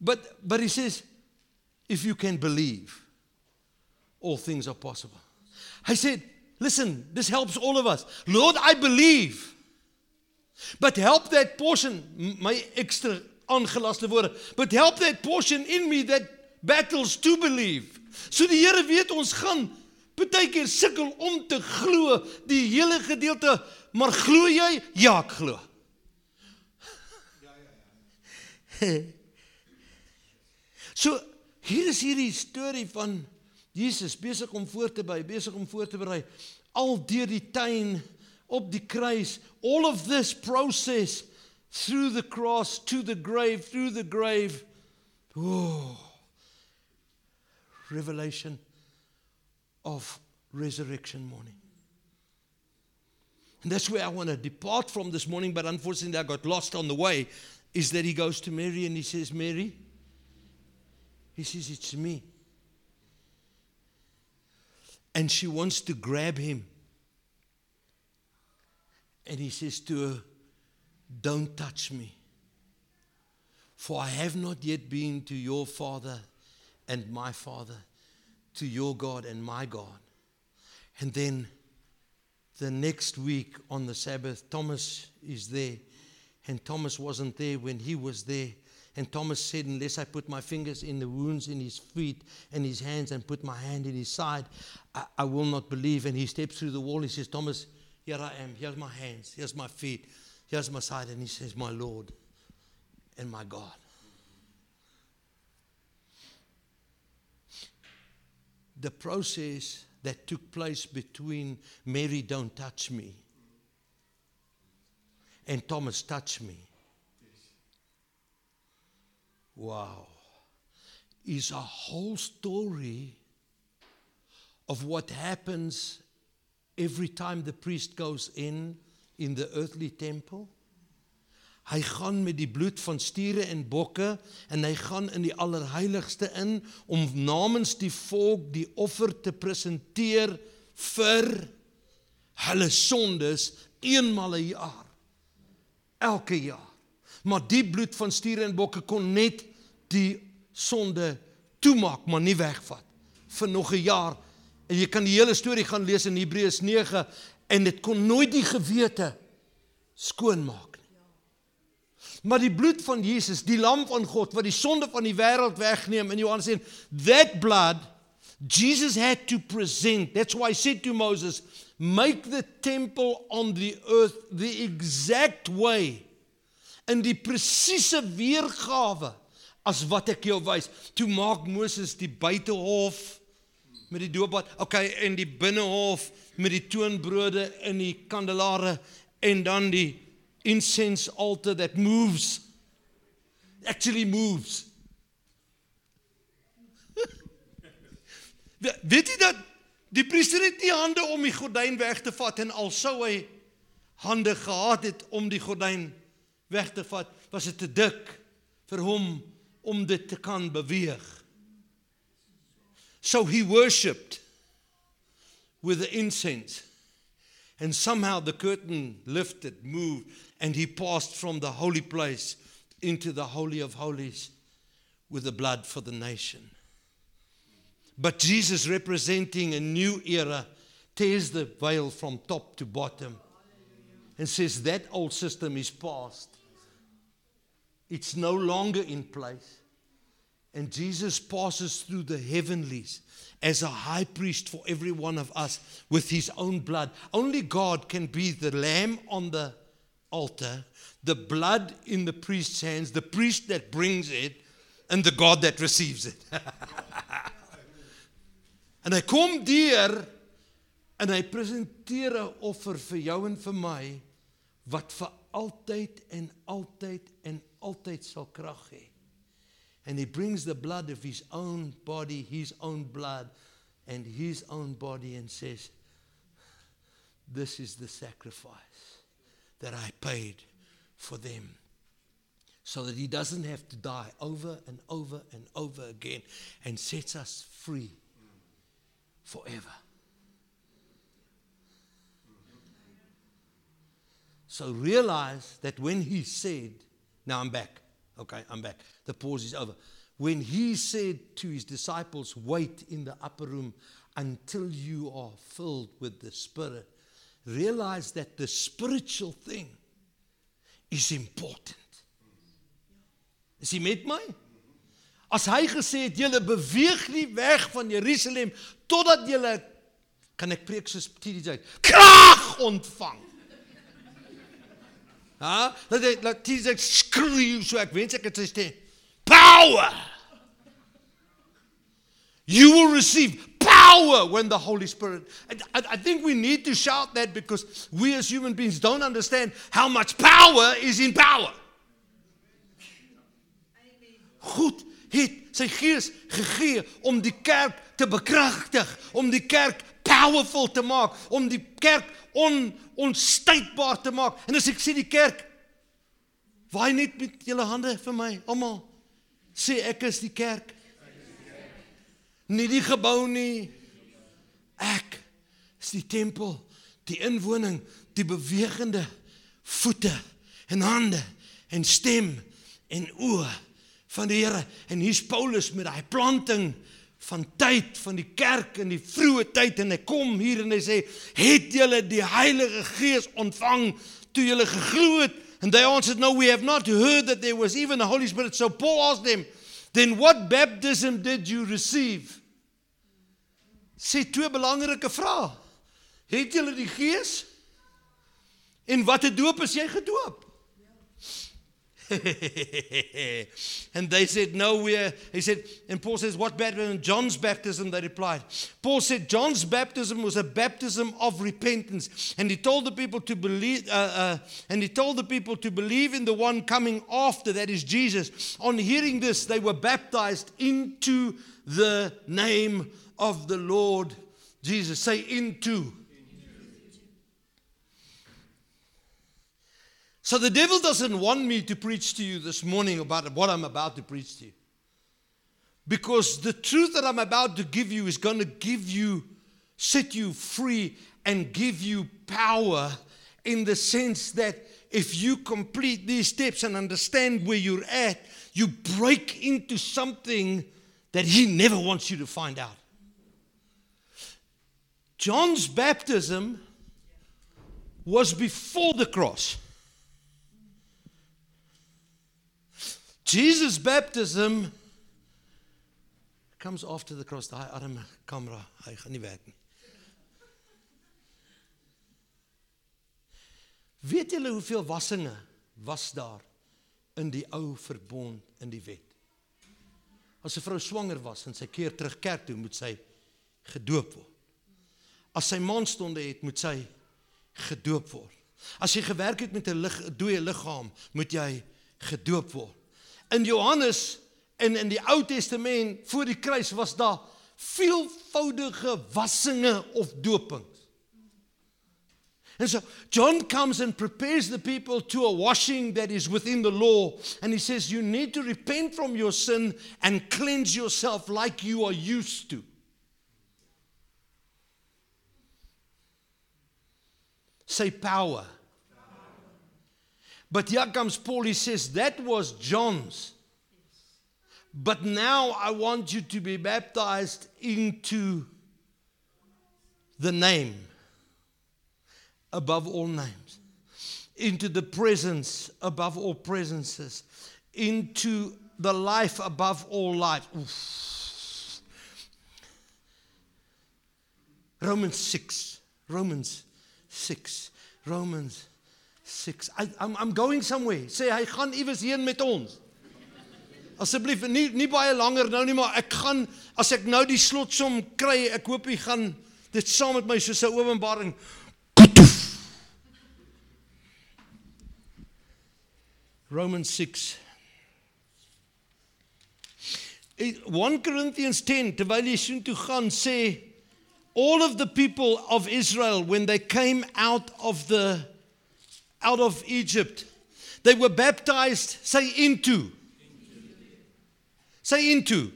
But but he says if you can believe all things are possible. Hy sê Listen, this helps all of us. Lord, I believe. But help that portion, my extra aangelaste woorde, but help that portion in me that battles to believe. So die Here weet ons gaan baie keer sukkel om te glo die hele gedeelte, maar glo jy? Ja, ek glo. Ja ja ja. So hier is hierdie storie van Jesus besig om voor te berei, besig om voor te berei. Al deur die tuin op die kruis, all of this process through the cross to the grave, through the grave. Oh. Revelation of resurrection morning. And that's where I want to depart from this morning, but unfortunately I got lost on the way. Is that he goes to Mary and he says, Mary, he says, It's me and she wants to grab him. And he says to her, Don't touch me, for I have not yet been to your father and my father, to your God and my God. And then the next week on the Sabbath, Thomas is there. And Thomas wasn't there when he was there. And Thomas said, Unless I put my fingers in the wounds in his feet and his hands and put my hand in his side, I, I will not believe. And he steps through the wall. He says, Thomas, here I am. Here's my hands. Here's my feet. Here's my side. And he says, My Lord and my God. The process that took place between Mary, don't touch me, and Thomas, touch me Wow. Is a whole story of what happens every time the priest goes in in the earthly temple. Hy gaan met die bloed van stiere en bokke en hy gaan in die allerheiligste in om namens die volk die offer te presenteer vir hulle sondes eenmal 'n jaar. Elke jaar. Maar die bloed van stiere en bokke kon net die sonde toemaak, maar nie wegvat vir nog 'n jaar. En jy kan die hele storie gaan lees in Hebreërs 9 en dit kon nooit die gewete skoonmaak nie. Maar die bloed van Jesus, die lam van God wat die sonde van die wêreld wegneem in Johannes sê, that blood Jesus had to present. That's why he said to Moses, make the temple on the earth the exact way in die presiese weergawe as wat ek jou wys. Toe maak Moses die buitehof met die doopbad, okay, en die binnehof met die toonbrode in die kandelare en dan die incense altar that moves actually moves. <laughs> Weet jy dat die priester het nie hande om die gordyn weg te vat en al sou hy hande gehad het om die gordyn weg te vat, was dit te dik vir hom om dit te kan beweeg. So he worshipped with the incense. And somehow the curtain lifted, moved, and he passed from the holy place into the Holy of Holies with the blood for the nation. But Jesus, representing a new era, tears the veil from top to bottom and says that old system is past. It's no longer in place. And Jesus passes through the heavenlies as a high priest for every one of us with his own blood. Only God can be the lamb on the altar, the blood in the priest's hands, the priest that brings it, and the God that receives it. <laughs> And en hy kom deur en hy presenteer 'n offer vir jou en vir my wat vir altyd en altyd en altyd sal krag hê. And he brings the blood of his own body, his own blood and his own body and says, This is the sacrifice that I paid for them. So that he doesn't have to die over and over and over again and sets us free forever. So realize that when he said, Now I'm back. Okay, I'm back. The pause is over. When he said to his disciples, Wait in the upper room until you are filled with the Spirit, realize that the spiritual thing is important. Is hy met my? As hy gesê het julle beweeg nie weg van Jerusalem totdat julle kan ek preek soos TJ krag ontvang. Dat jy dat TJ skreeu so ek wens stem. Power. You will receive power when the Holy Spirit. I, I think we need to shout that because we as human beings don't understand how much power is in power. God het sy gees gegee om die kerk te bekragtig, om die kerk powerful te maak, om die kerk on onstuitbaar te maak. En as ek sê die kerk waai net met julle hande vir my, almal sê ek is die kerk. Nie die gebou nie. Ek is die tempel, die inwoning, die bewegende voete en hande en stem en oë van die Here. En hier's Paulus met daai planting van tyd van die kerk in die vroeë tyd en hy kom hier en hy sê, "Het julle die Heilige Gees ontvang toe julle geglo het?" And they answered, "No, we have not heard that there was even a Holy Spirit." So Paul asked them, "Then what baptism did you receive?" Sê twee belangrike vrae. Het julle die Gees? En watter doop is jy gedoop? <laughs> and they said, No, we're. He said, and Paul says, What baptism? John's baptism, they replied. Paul said, John's baptism was a baptism of repentance. And he told the people to believe, uh, uh, and he told the people to believe in the one coming after, that is Jesus. On hearing this, they were baptized into the name of the Lord Jesus. Say, into. So the devil doesn't want me to preach to you this morning about what I'm about to preach to you. Because the truth that I'm about to give you is going to give you, set you free, and give you power in the sense that if you complete these steps and understand where you're at, you break into something that he never wants you to find out. John's baptism was before the cross. Jesus' baptism comes after the cross. Daai arme kamera, hy gaan nie werk nie. Weet julle hoeveel wassinge was daar in die ou verbond in die wet? As 'n vrou swanger was en sy keer terug kerk toe, moet sy gedoop word. As sy maandstonde het, moet sy gedoop word. As jy gewerk het met 'n lig, dooie liggaam, moet jy gedoop word. In Johannes en in die Ou Testament voor die kruis was daar veelvoudige wassinge of dopings. And so John comes and prepares the people to a washing that is within the law. And he says, You need to repent from your sin and cleanse yourself like you are used to. Say power But here comes Paul, he says, that was John's. But now I want you to be baptized into the name above all names, into the presence above all presences, into the life above all life. Oof. Romans 6. Romans 6. Romans 6. I, I'm, I'm going somewhere. Sê hy gaan iewers heen met ons. Asseblief nie nie baie langer nou nie, maar ek gaan as ek nou die slotsom kry, ek hoop jy gaan dit saam met my soos 'n openbaring. Romans 6 1 Corinthians 10 terwyl jy sien toe gaan sê all of the people of Israel when they came out of the out of Egypt. They were baptized say into. Say into.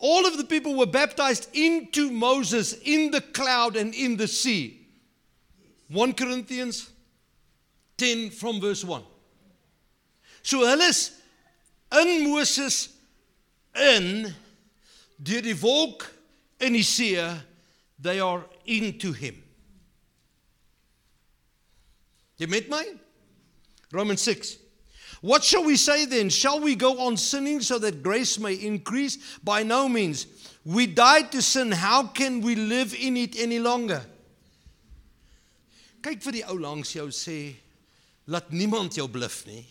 All of the people were baptized into Moses in the cloud and in the sea. 1 Corinthians 10 from verse 1 So hulle is in Moses in deur die wolk in die see they are into him. Jy met my? Romans 6. What shall we say then? Shall we go on sinning so that grace may increase? By no means. We died to sin. How can we live in it any longer? Kyk vir die ou langs jou sê laat niemand jou bluf nie.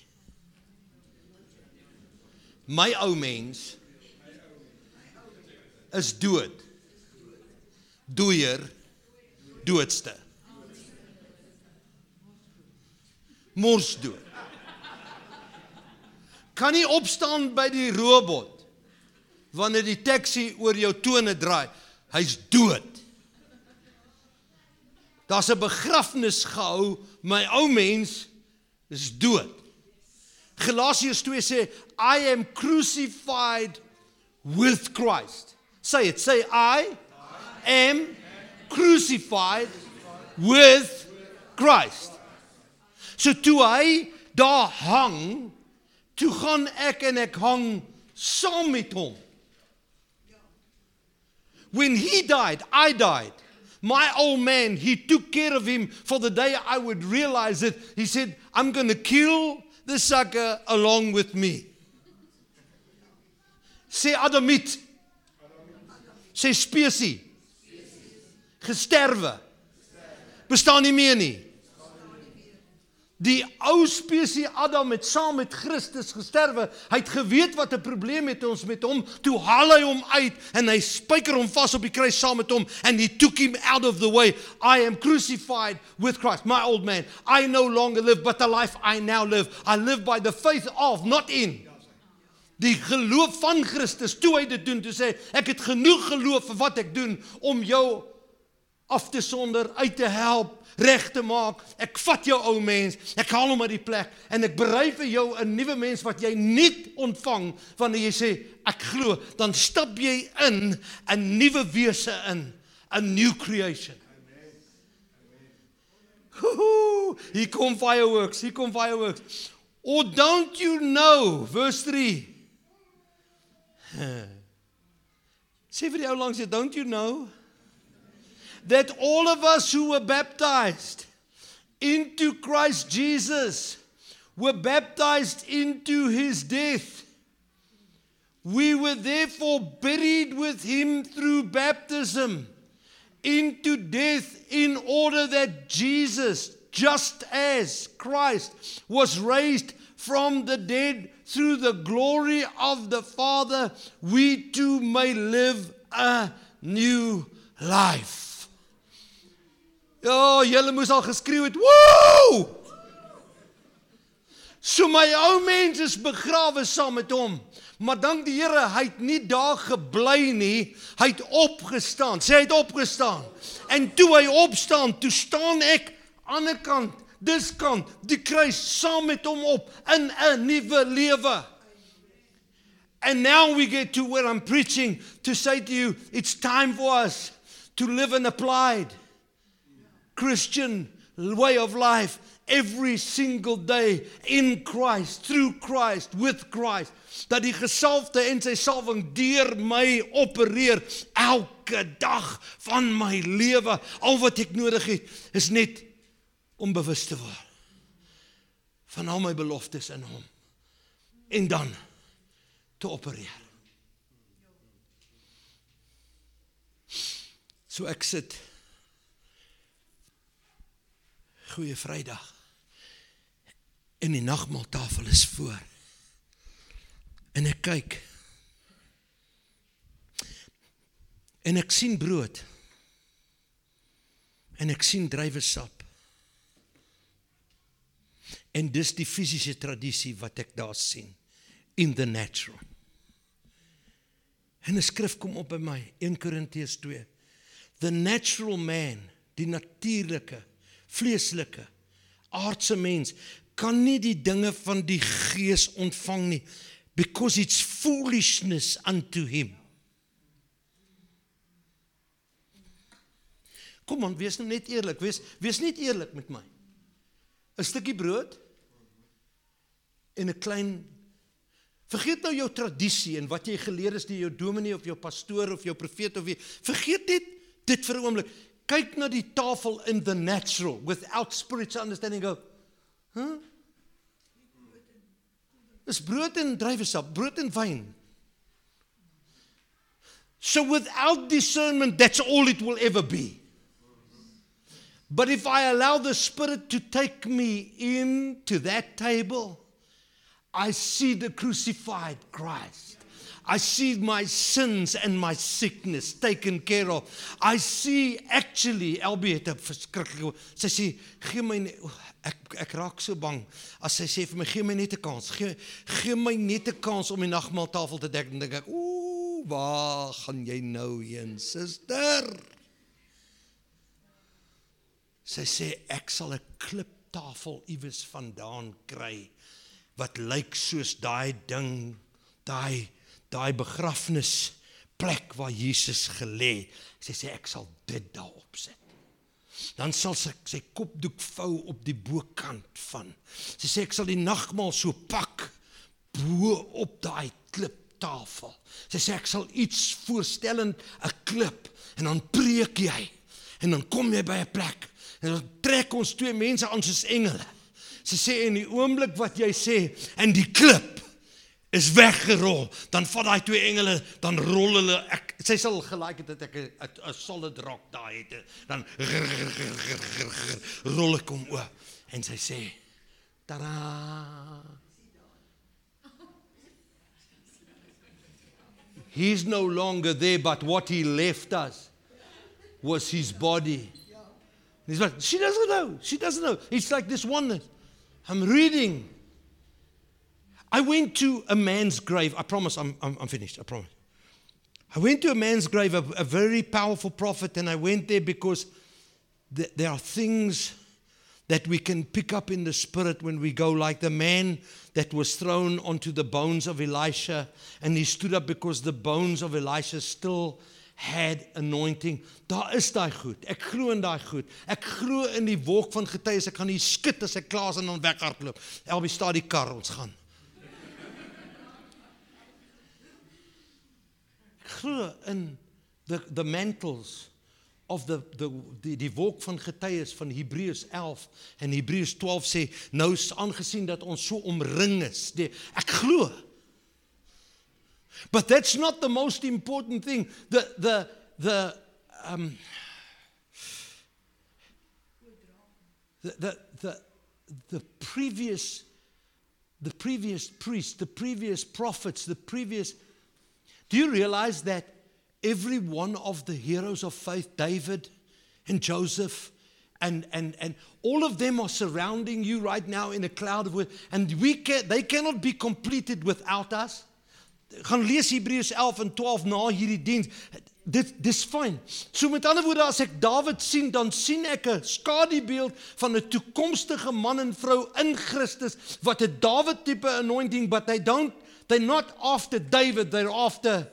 My ou mens is dood. Doeier doodste. Mors dood. Kan nie opstaan by die robot wanneer die taxi oor jou tone draai. Hy's dood. Daar's 'n begrafnis gehou, my ou mens is dood. Galasiërs 2 sê I am crucified with Christ. Say it. Say I am crucified with Christ. So toe hy daar hang, toe gaan ek en ek hang saam met hom. When he died, I died. My old man, he took care of him for the day I would realize it. He said, I'm going to kill the sucker along with me. Sê Adamiet. Sê spesie. Gesterwe. Bestaan nie meer nie. Die ou spesie Adam het saam met Christus gesterwe. Hy het geweet wat 'n probleem het ons met hom. Toe haal hy hom uit en hy spyker hom vas op die kruis saam met hom and he took him out of the way. I am crucified with Christ. My old man, I no longer live but the life I now live. I live by the faith of not in die geloof van Christus toe hy dit doen toe sê ek het genoeg geloof vir wat ek doen om jou af te sonder uit te help reg te maak. Ek vat jou ou mens, ek haal hom uit die plek en ek berei vir jou 'n nuwe mens wat jy nie ontvang wanneer jy sê ek glo, dan stap jy in 'n nuwe wese in, 'n new creation. Amen. Hier kom fireworks, hier kom fireworks. Or don't you know, verse 3. <laughs> Sê vir die ou langs jy, don't you know? That all of us who were baptized into Christ Jesus were baptized into his death. We were therefore buried with him through baptism into death in order that Jesus, just as Christ was raised from the dead through the glory of the Father, we too may live a new life. Ja, julle moes al geskreeu het. Woew! So my ou mens is begrawe saam met hom. Maar dank die Here, hy het nie daar gebly nie. Hy het opgestaan. Sê hy het opgestaan. En toe hy opstaan, toe staan ek aan die kant, dis kant, die kruis saam met hom op in 'n nuwe lewe. And now we get to where I'm preaching to say to you, it's time for us to live an applied Christian way of life every single day in Christ, through Christ, with Christ. Dat die gesalfde en sy salwing deur my opereer elke dag van my lewe. Al wat ek nodig het is net om bewus te word van al my beloftes in hom en dan te opereer. So ek sit Goeie Vrydag. En die nagmaaltafel is voor. En ek kyk. En ek sien brood. En ek sien druiwesap. En dis die fisiese tradisie wat ek daar sien in the natural. En 'n skrif kom op by my 1 Korintiërs 2. The natural man, die natuurlike vleeslike aardse mens kan nie die dinge van die gees ontvang nie because it's foolishness unto him. Kom aan, wees nou net eerlik, wees wees net eerlik met my. 'n Stukkie brood en 'n klein Vergeet nou jou tradisie en wat jy geleer is deur jou dominee of jou pastoor of jou profeet of wie. Vergeet net dit vir 'n oomblik kyk na die tafel in the natural without spiritual understanding go huh Dis brood en druiwesap, brood en wyn. So without discernment that's all it will ever be. But if I allow the spirit to take me in to that table, I see the crucified Christ. I see my sins and my sickness taken care of. I see actually Elbie het 'n verskriklike sy sê gee my ek ek raak so bang as sy sê vir my gee my net 'n kans. Gee gee my net 'n kans om die nagmaaltafel te dek en dink ek ooh waar gaan jy nou heen suster? Sy sê ek sal 'n kliptafel iewes vandaan kry wat lyk soos daai ding daai daai begrafnis plek waar Jesus gelê. Sy sê ek sal dit daarop sit. Dan sal sy sy kopdoek vou op die bokant van. Sy sê ek sal die nagmaal so pak bo op daai kliptafel. Sy sê ek sal iets voorstellend 'n klip en dan preek jy en dan kom jy by 'n plek en dan trek ons twee mense aan soos engele. Sy sê in die oomblik wat jy sê en die klip is weggerol, dan vat daai twee engele, dan rol hulle ek sy sal gelyk het dat ek 'n solid rock daai het. Dan rol ek hom oop en sy sê: "Tada!" He's no longer there but what he left us was his body. He's like, she doesn't know. She doesn't know. It's like this oneness. I'm reading I went to a man's grave. I promise I'm, I'm, I'm finished. I promise. I went to a man's grave, a, a very powerful prophet, and I went there because th- there are things that we can pick up in the spirit when we go, like the man that was thrown onto the bones of Elisha, and he stood up because the bones of Elisha still had anointing. Daar is daai goed. Ek glo in daai goed. Ek glo in die wolk van getuies. Ek gaan hier skud as ek klaar is en dan weghardloop. Elbie staat die kar, ons gaan. Glo in the the mantles of the the die die wolk van getuies van Hebreërs 11 en Hebreërs 12 sê nou aangesien dat ons so omring is. Die, ek glo. But that's not the most important thing. The the the um the the the, the previous the previous priests the previous prophets the previous Do you realize that every one of the heroes of faith, David and Joseph, and, and, and all of them are surrounding you right now in a cloud of wind, and we can, they cannot be completed without us. Gaan lees Hebreërs 11 en 12 na hierdie diens. Dit dis fyn. So met ander woorde as ek Dawid sien, dan sien ek 'n skadubeeld van 'n toekomstige man en vrou in Christus wat 'n Dawid tipe anointing, but they don't They're not after David, they're after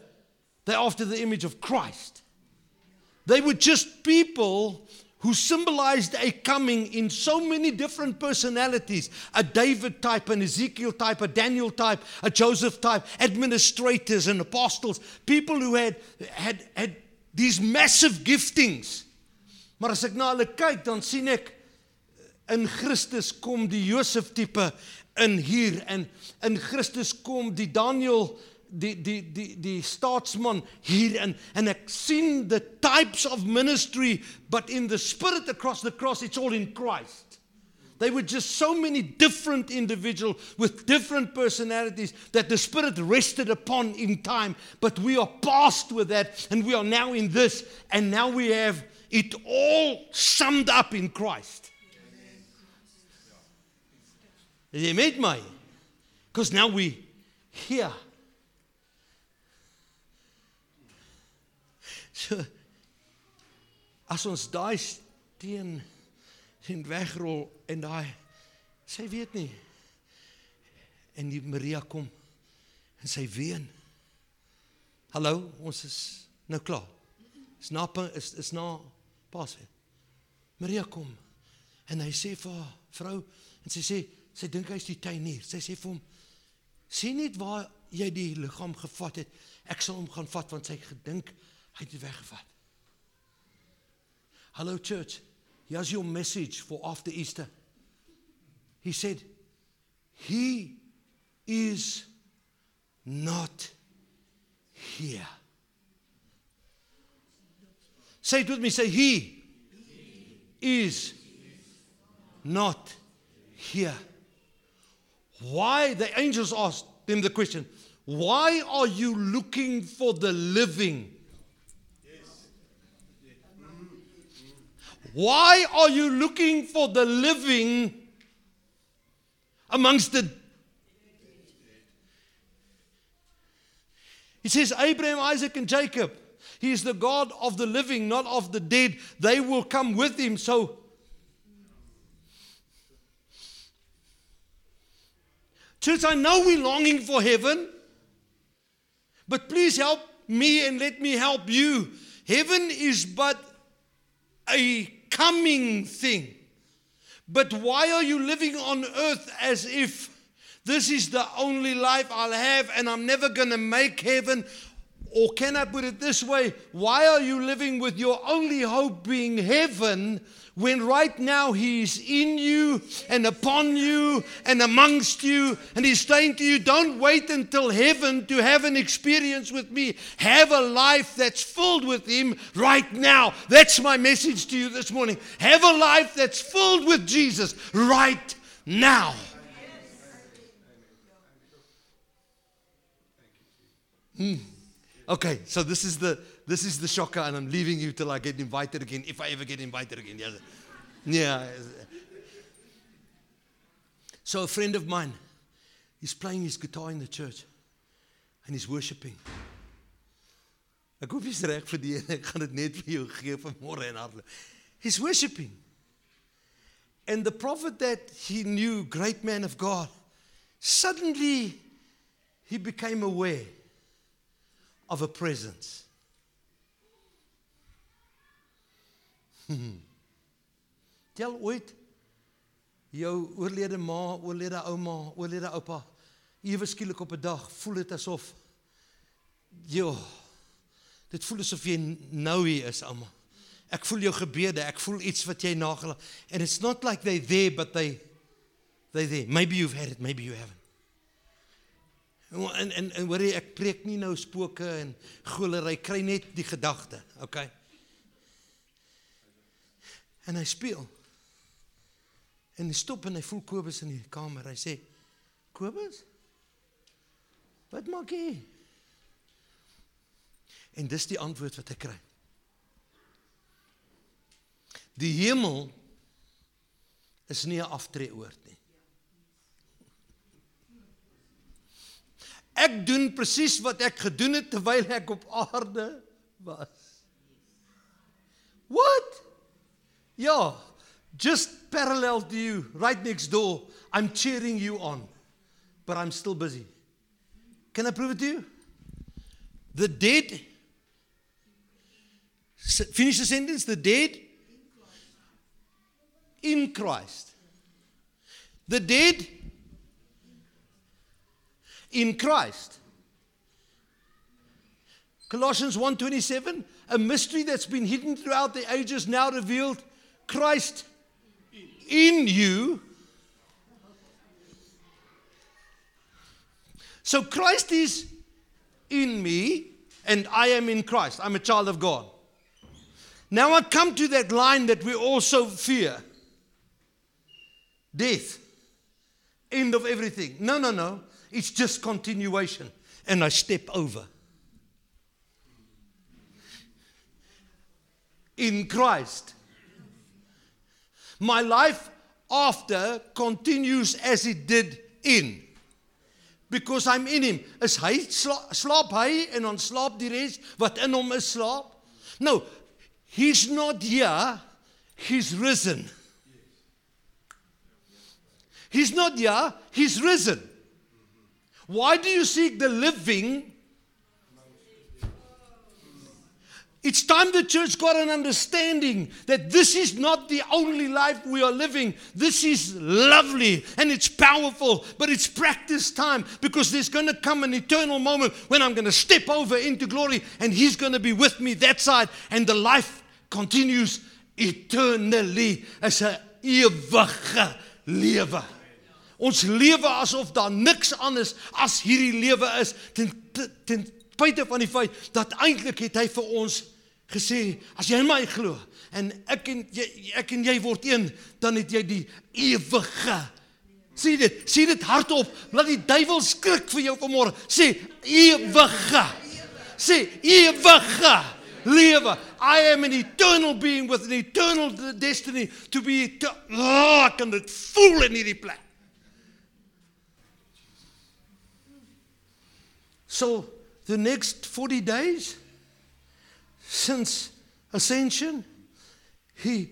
they're after the image of Christ. They were just people who symbolized a coming in so many different personalities a David type, an Ezekiel type, a Daniel type, a Joseph type, administrators and apostles, people who had, had, had these massive giftings. Maar as ek na hulle kyk, dan sien ek eh, in Christus kom die Josef tipe in hier. En in Christus kom die Daniel die die die die staatsman hier in. En ek sien the types of ministry but in the spirit across the cross it's all in Christ. They were just so many different individuals with different personalities that the spirit rested upon in time. But we are past with that and we are now in this and now we have it all summed up in Christ Jy met my? Because now we here So as ons daai steen sien wegrol en daai sy weet nie en die Maria kom en sy ween. Hallo, ons is nou klaar. Is na is is na Pasfees. Maria kom en hy sê vir haar vrou en sy sê sy dink hy's die tuinier. Sy sê vir hom sien net waar jy die liggaam gevat het. Ek sal hom gaan vat want sy gedink Hy het dit weggevat. Hello church. Here's your message for after Easter. He said, He is not here. Say it with me. Say, He, he is not here. Why? The angels asked them the question Why are you looking for the living? Why are you looking for the living amongst the He says Abraham, Isaac and Jacob. He is the God of the living, not of the dead. They will come with him. So Church, I know we're longing for heaven, but please help me and let me help you. Heaven is but a coming thing. But why are you living on earth as if this is the only life I'll have and I'm never going to make heaven? Or can I put it this way? Why are you living with your only hope being heaven when right now He's in you and upon you and amongst you, and He's saying to you, Don't wait until heaven to have an experience with me. Have a life that's filled with Him right now. That's my message to you this morning. Have a life that's filled with Jesus right now. Hmm. Okay, so this is the this is the shocker, and I'm leaving you till I get invited again, if I ever get invited again. Yeah. yeah. So a friend of mine, he's playing his guitar in the church, and he's worshiping. He's worshiping. And the prophet that he knew, great man of God, suddenly he became aware of a presence. <laughs> Tel ooit jou oorlede ma, oorlede ouma, oorlede oupa ewe skielik op 'n dag voel dit asof jo dit voel asof jy nou hier is ouma. Ek voel jou gebede, ek voel iets wat jy nagelaat and it's not like they there but they they there. Maybe you've had it, maybe you haven't. En en en hoor jy ek preek nie nou spooke en golery kry net die gedagte, okay? En hy speel. En hy stop en hy voel Kobus in die kamer. Hy sê: "Kobus? Wat maak jy?" En dis die antwoord wat hy kry. Die hemel is nie 'n aftreeoord nie. Ek doen presies wat ek gedoen het terwyl ek op aarde was. What? Ja, just parallel to you, right next door. I'm cheering you on, but I'm still busy. Can I prove it to you? The dead, finish the sentence, the dead in Christ. The dead in Christ. Colossians 1:27, a mystery that's been hidden throughout the ages now revealed, Christ in you. So Christ is in me and I am in Christ. I'm a child of God. Now I come to that line that we also fear. Death. End of everything. No, no, no. It's just continuation. And I step over. In Christ. My life after continues as it did in. Because I'm in him. Is hy sla, slaap hy en dan slaap die res wat in hom is slaap? No. He's not here. He's risen. He's not here, he's risen. Why do you seek the living? It's time the church got an understanding that this is not the only life we are living. This is lovely and it's powerful, but it's practice time because there's going to come an eternal moment when I'm going to step over into glory and He's going to be with me that side, and the life continues eternally as a ewige lewe. Ons lewe asof daar niks anders as hierdie lewe is ten ten spite van die feit dat eintlik het hy vir ons gesê as jy in my glo en ek en jy ek en jy word een dan het jy die ewige sien dit? Sien dit hardop laat die duiwel skrik vir jou vanmôre. Sê ewige. Sê ewige lewe. I am an eternal being with an eternal destiny to be to, oh, kan dit voel in hierdie plek. So the next 40 days since ascension, he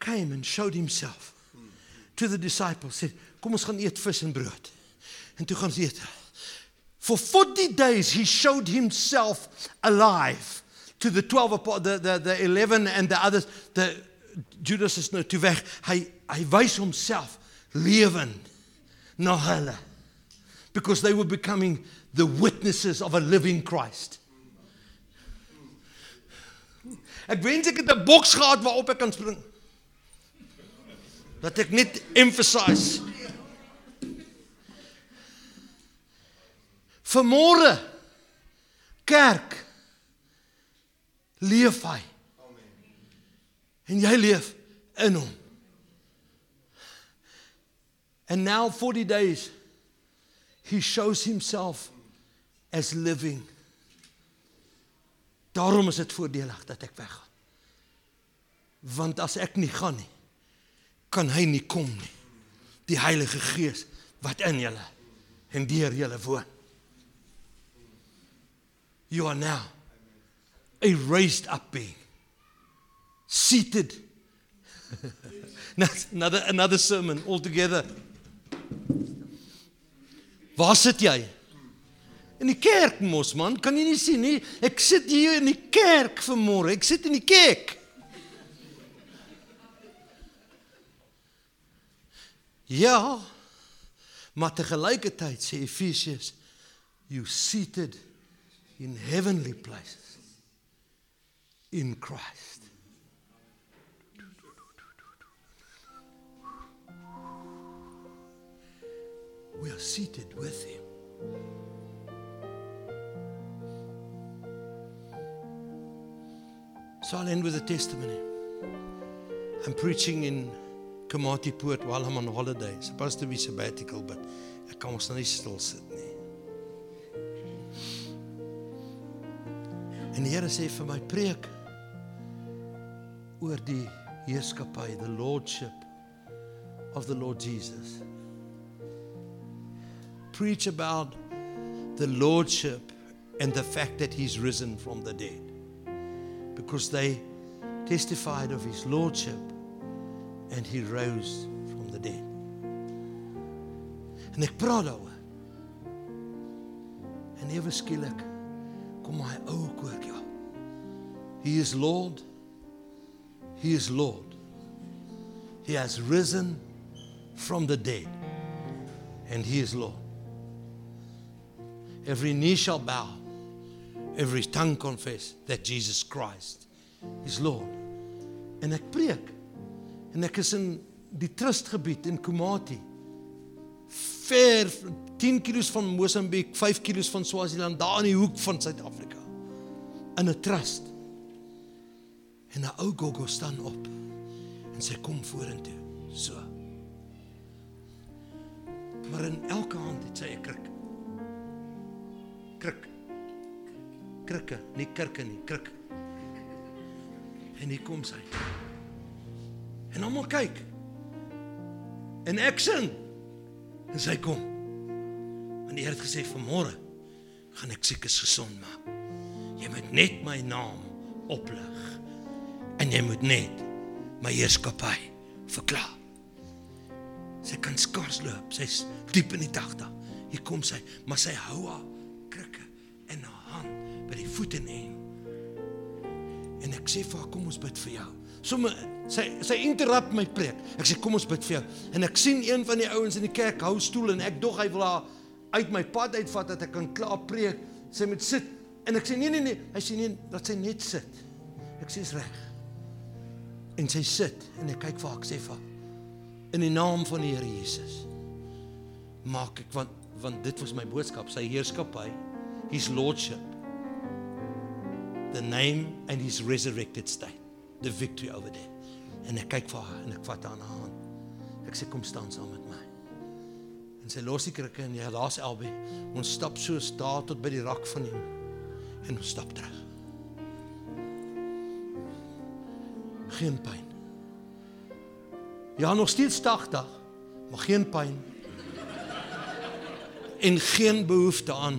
came and showed himself to the disciples. Said, "Kom ons gaan eet vis en brood." En toe gaan ons eet. For 40 days he showed himself alive to the 12 the the the 11 and the others the Judas is nou toe weg. Hy hy wys homself lewend na hulle because they were becoming the witnesses of a living Christ. Ek wens ek het 'n boks gehad waarop ek kan spring. Dat ek net emphasize. Vermôre kerk leef hy. Amen. En jy leef in hom. And now 40 days he shows himself as living. Daarom is dit voordelig dat ek weggaan. Want as ek nie gaan nie, kan hy nie kom nie. Die Heilige Gees wat in julle en deur julle woon. You are now a raised up being. Seated. <laughs> another another sermon altogether. Waar sit jy? In die kerk mos man, kan jy nie sien nie? Ek sit hier in die kerk vanmôre. Ek sit in die kerk. Ja. Maar te gelykertyd sê Efesiërs you seated in heavenly places in Christ. We are seated with him. So I'll end with a testimony. I'm preaching in Kamati Poort while I'm on holiday. It's supposed to be sabbatical, but I can't nou nie stil sit nie. En die Here sê vir my preek oor die heerskappy, the lordship of the Lord Jesus preach about the lordship and the fact that he's risen from the dead because they testified of his lordship and he rose from the dead. En ek praat daaroor. En ewe skielik kom my ou. He is Lord. He is Lord. He has risen from the dead. And he is Lord. Every knee shall bow. Every tongue confess that Jesus Christ is Lord. En ek preek. En ek is in die trustgebied in Komati. Ver 10 km van Mosambiek, 5 km van Swaziland, daar in die hoek van Suid-Afrika. In 'n trust. En 'n ou gogo staan op en sy kom vorentoe. So. Maar in elke hand het sy 'n krik. Krik. Krikke, nie kirke nie, krik. En hier kom sy. En almal kyk. En ek sing. En sy kom. Want die Here het gesê vanmôre gaan ek siekes gesond maak. Jy moet net my naam oplig. En jy moet net my heerskappy verklaar. Sy kan skars loop. Sy's diep in die 80. Hier kom sy, maar sy hou haar krikke in haar by die voete neem. En ek sê vir haar, kom ons bid vir jou. Somme sy sy interrupt my preek. Ek sê kom ons bid vir jou. En ek sien een van die ouens in die kerk hou stoel en ek dog hy wil haar uit my pad uitvat dat ek kan klaar preek. Sy moet sit. En ek sê nee nee nee, hy sê nee, dat sy net sit. Ek sê is reg. En sy sit en ek kyk vir haar, ek sê vir haar in die naam van die Here Jesus maak ek want want dit was my boodskap sy heerskappy his lordship the name and his resurrected state the victory over death. En ek kyk vir haar en ek vat haar aan haar hand. Ek sê kom staan saam met my. En sy los die krikke en ja daar's Elbe ons stap soos daar tot by die rak van hom en ons stap terug. Geen pyn Ja, nog steeds 80, maar geen pyn. En geen behoefte aan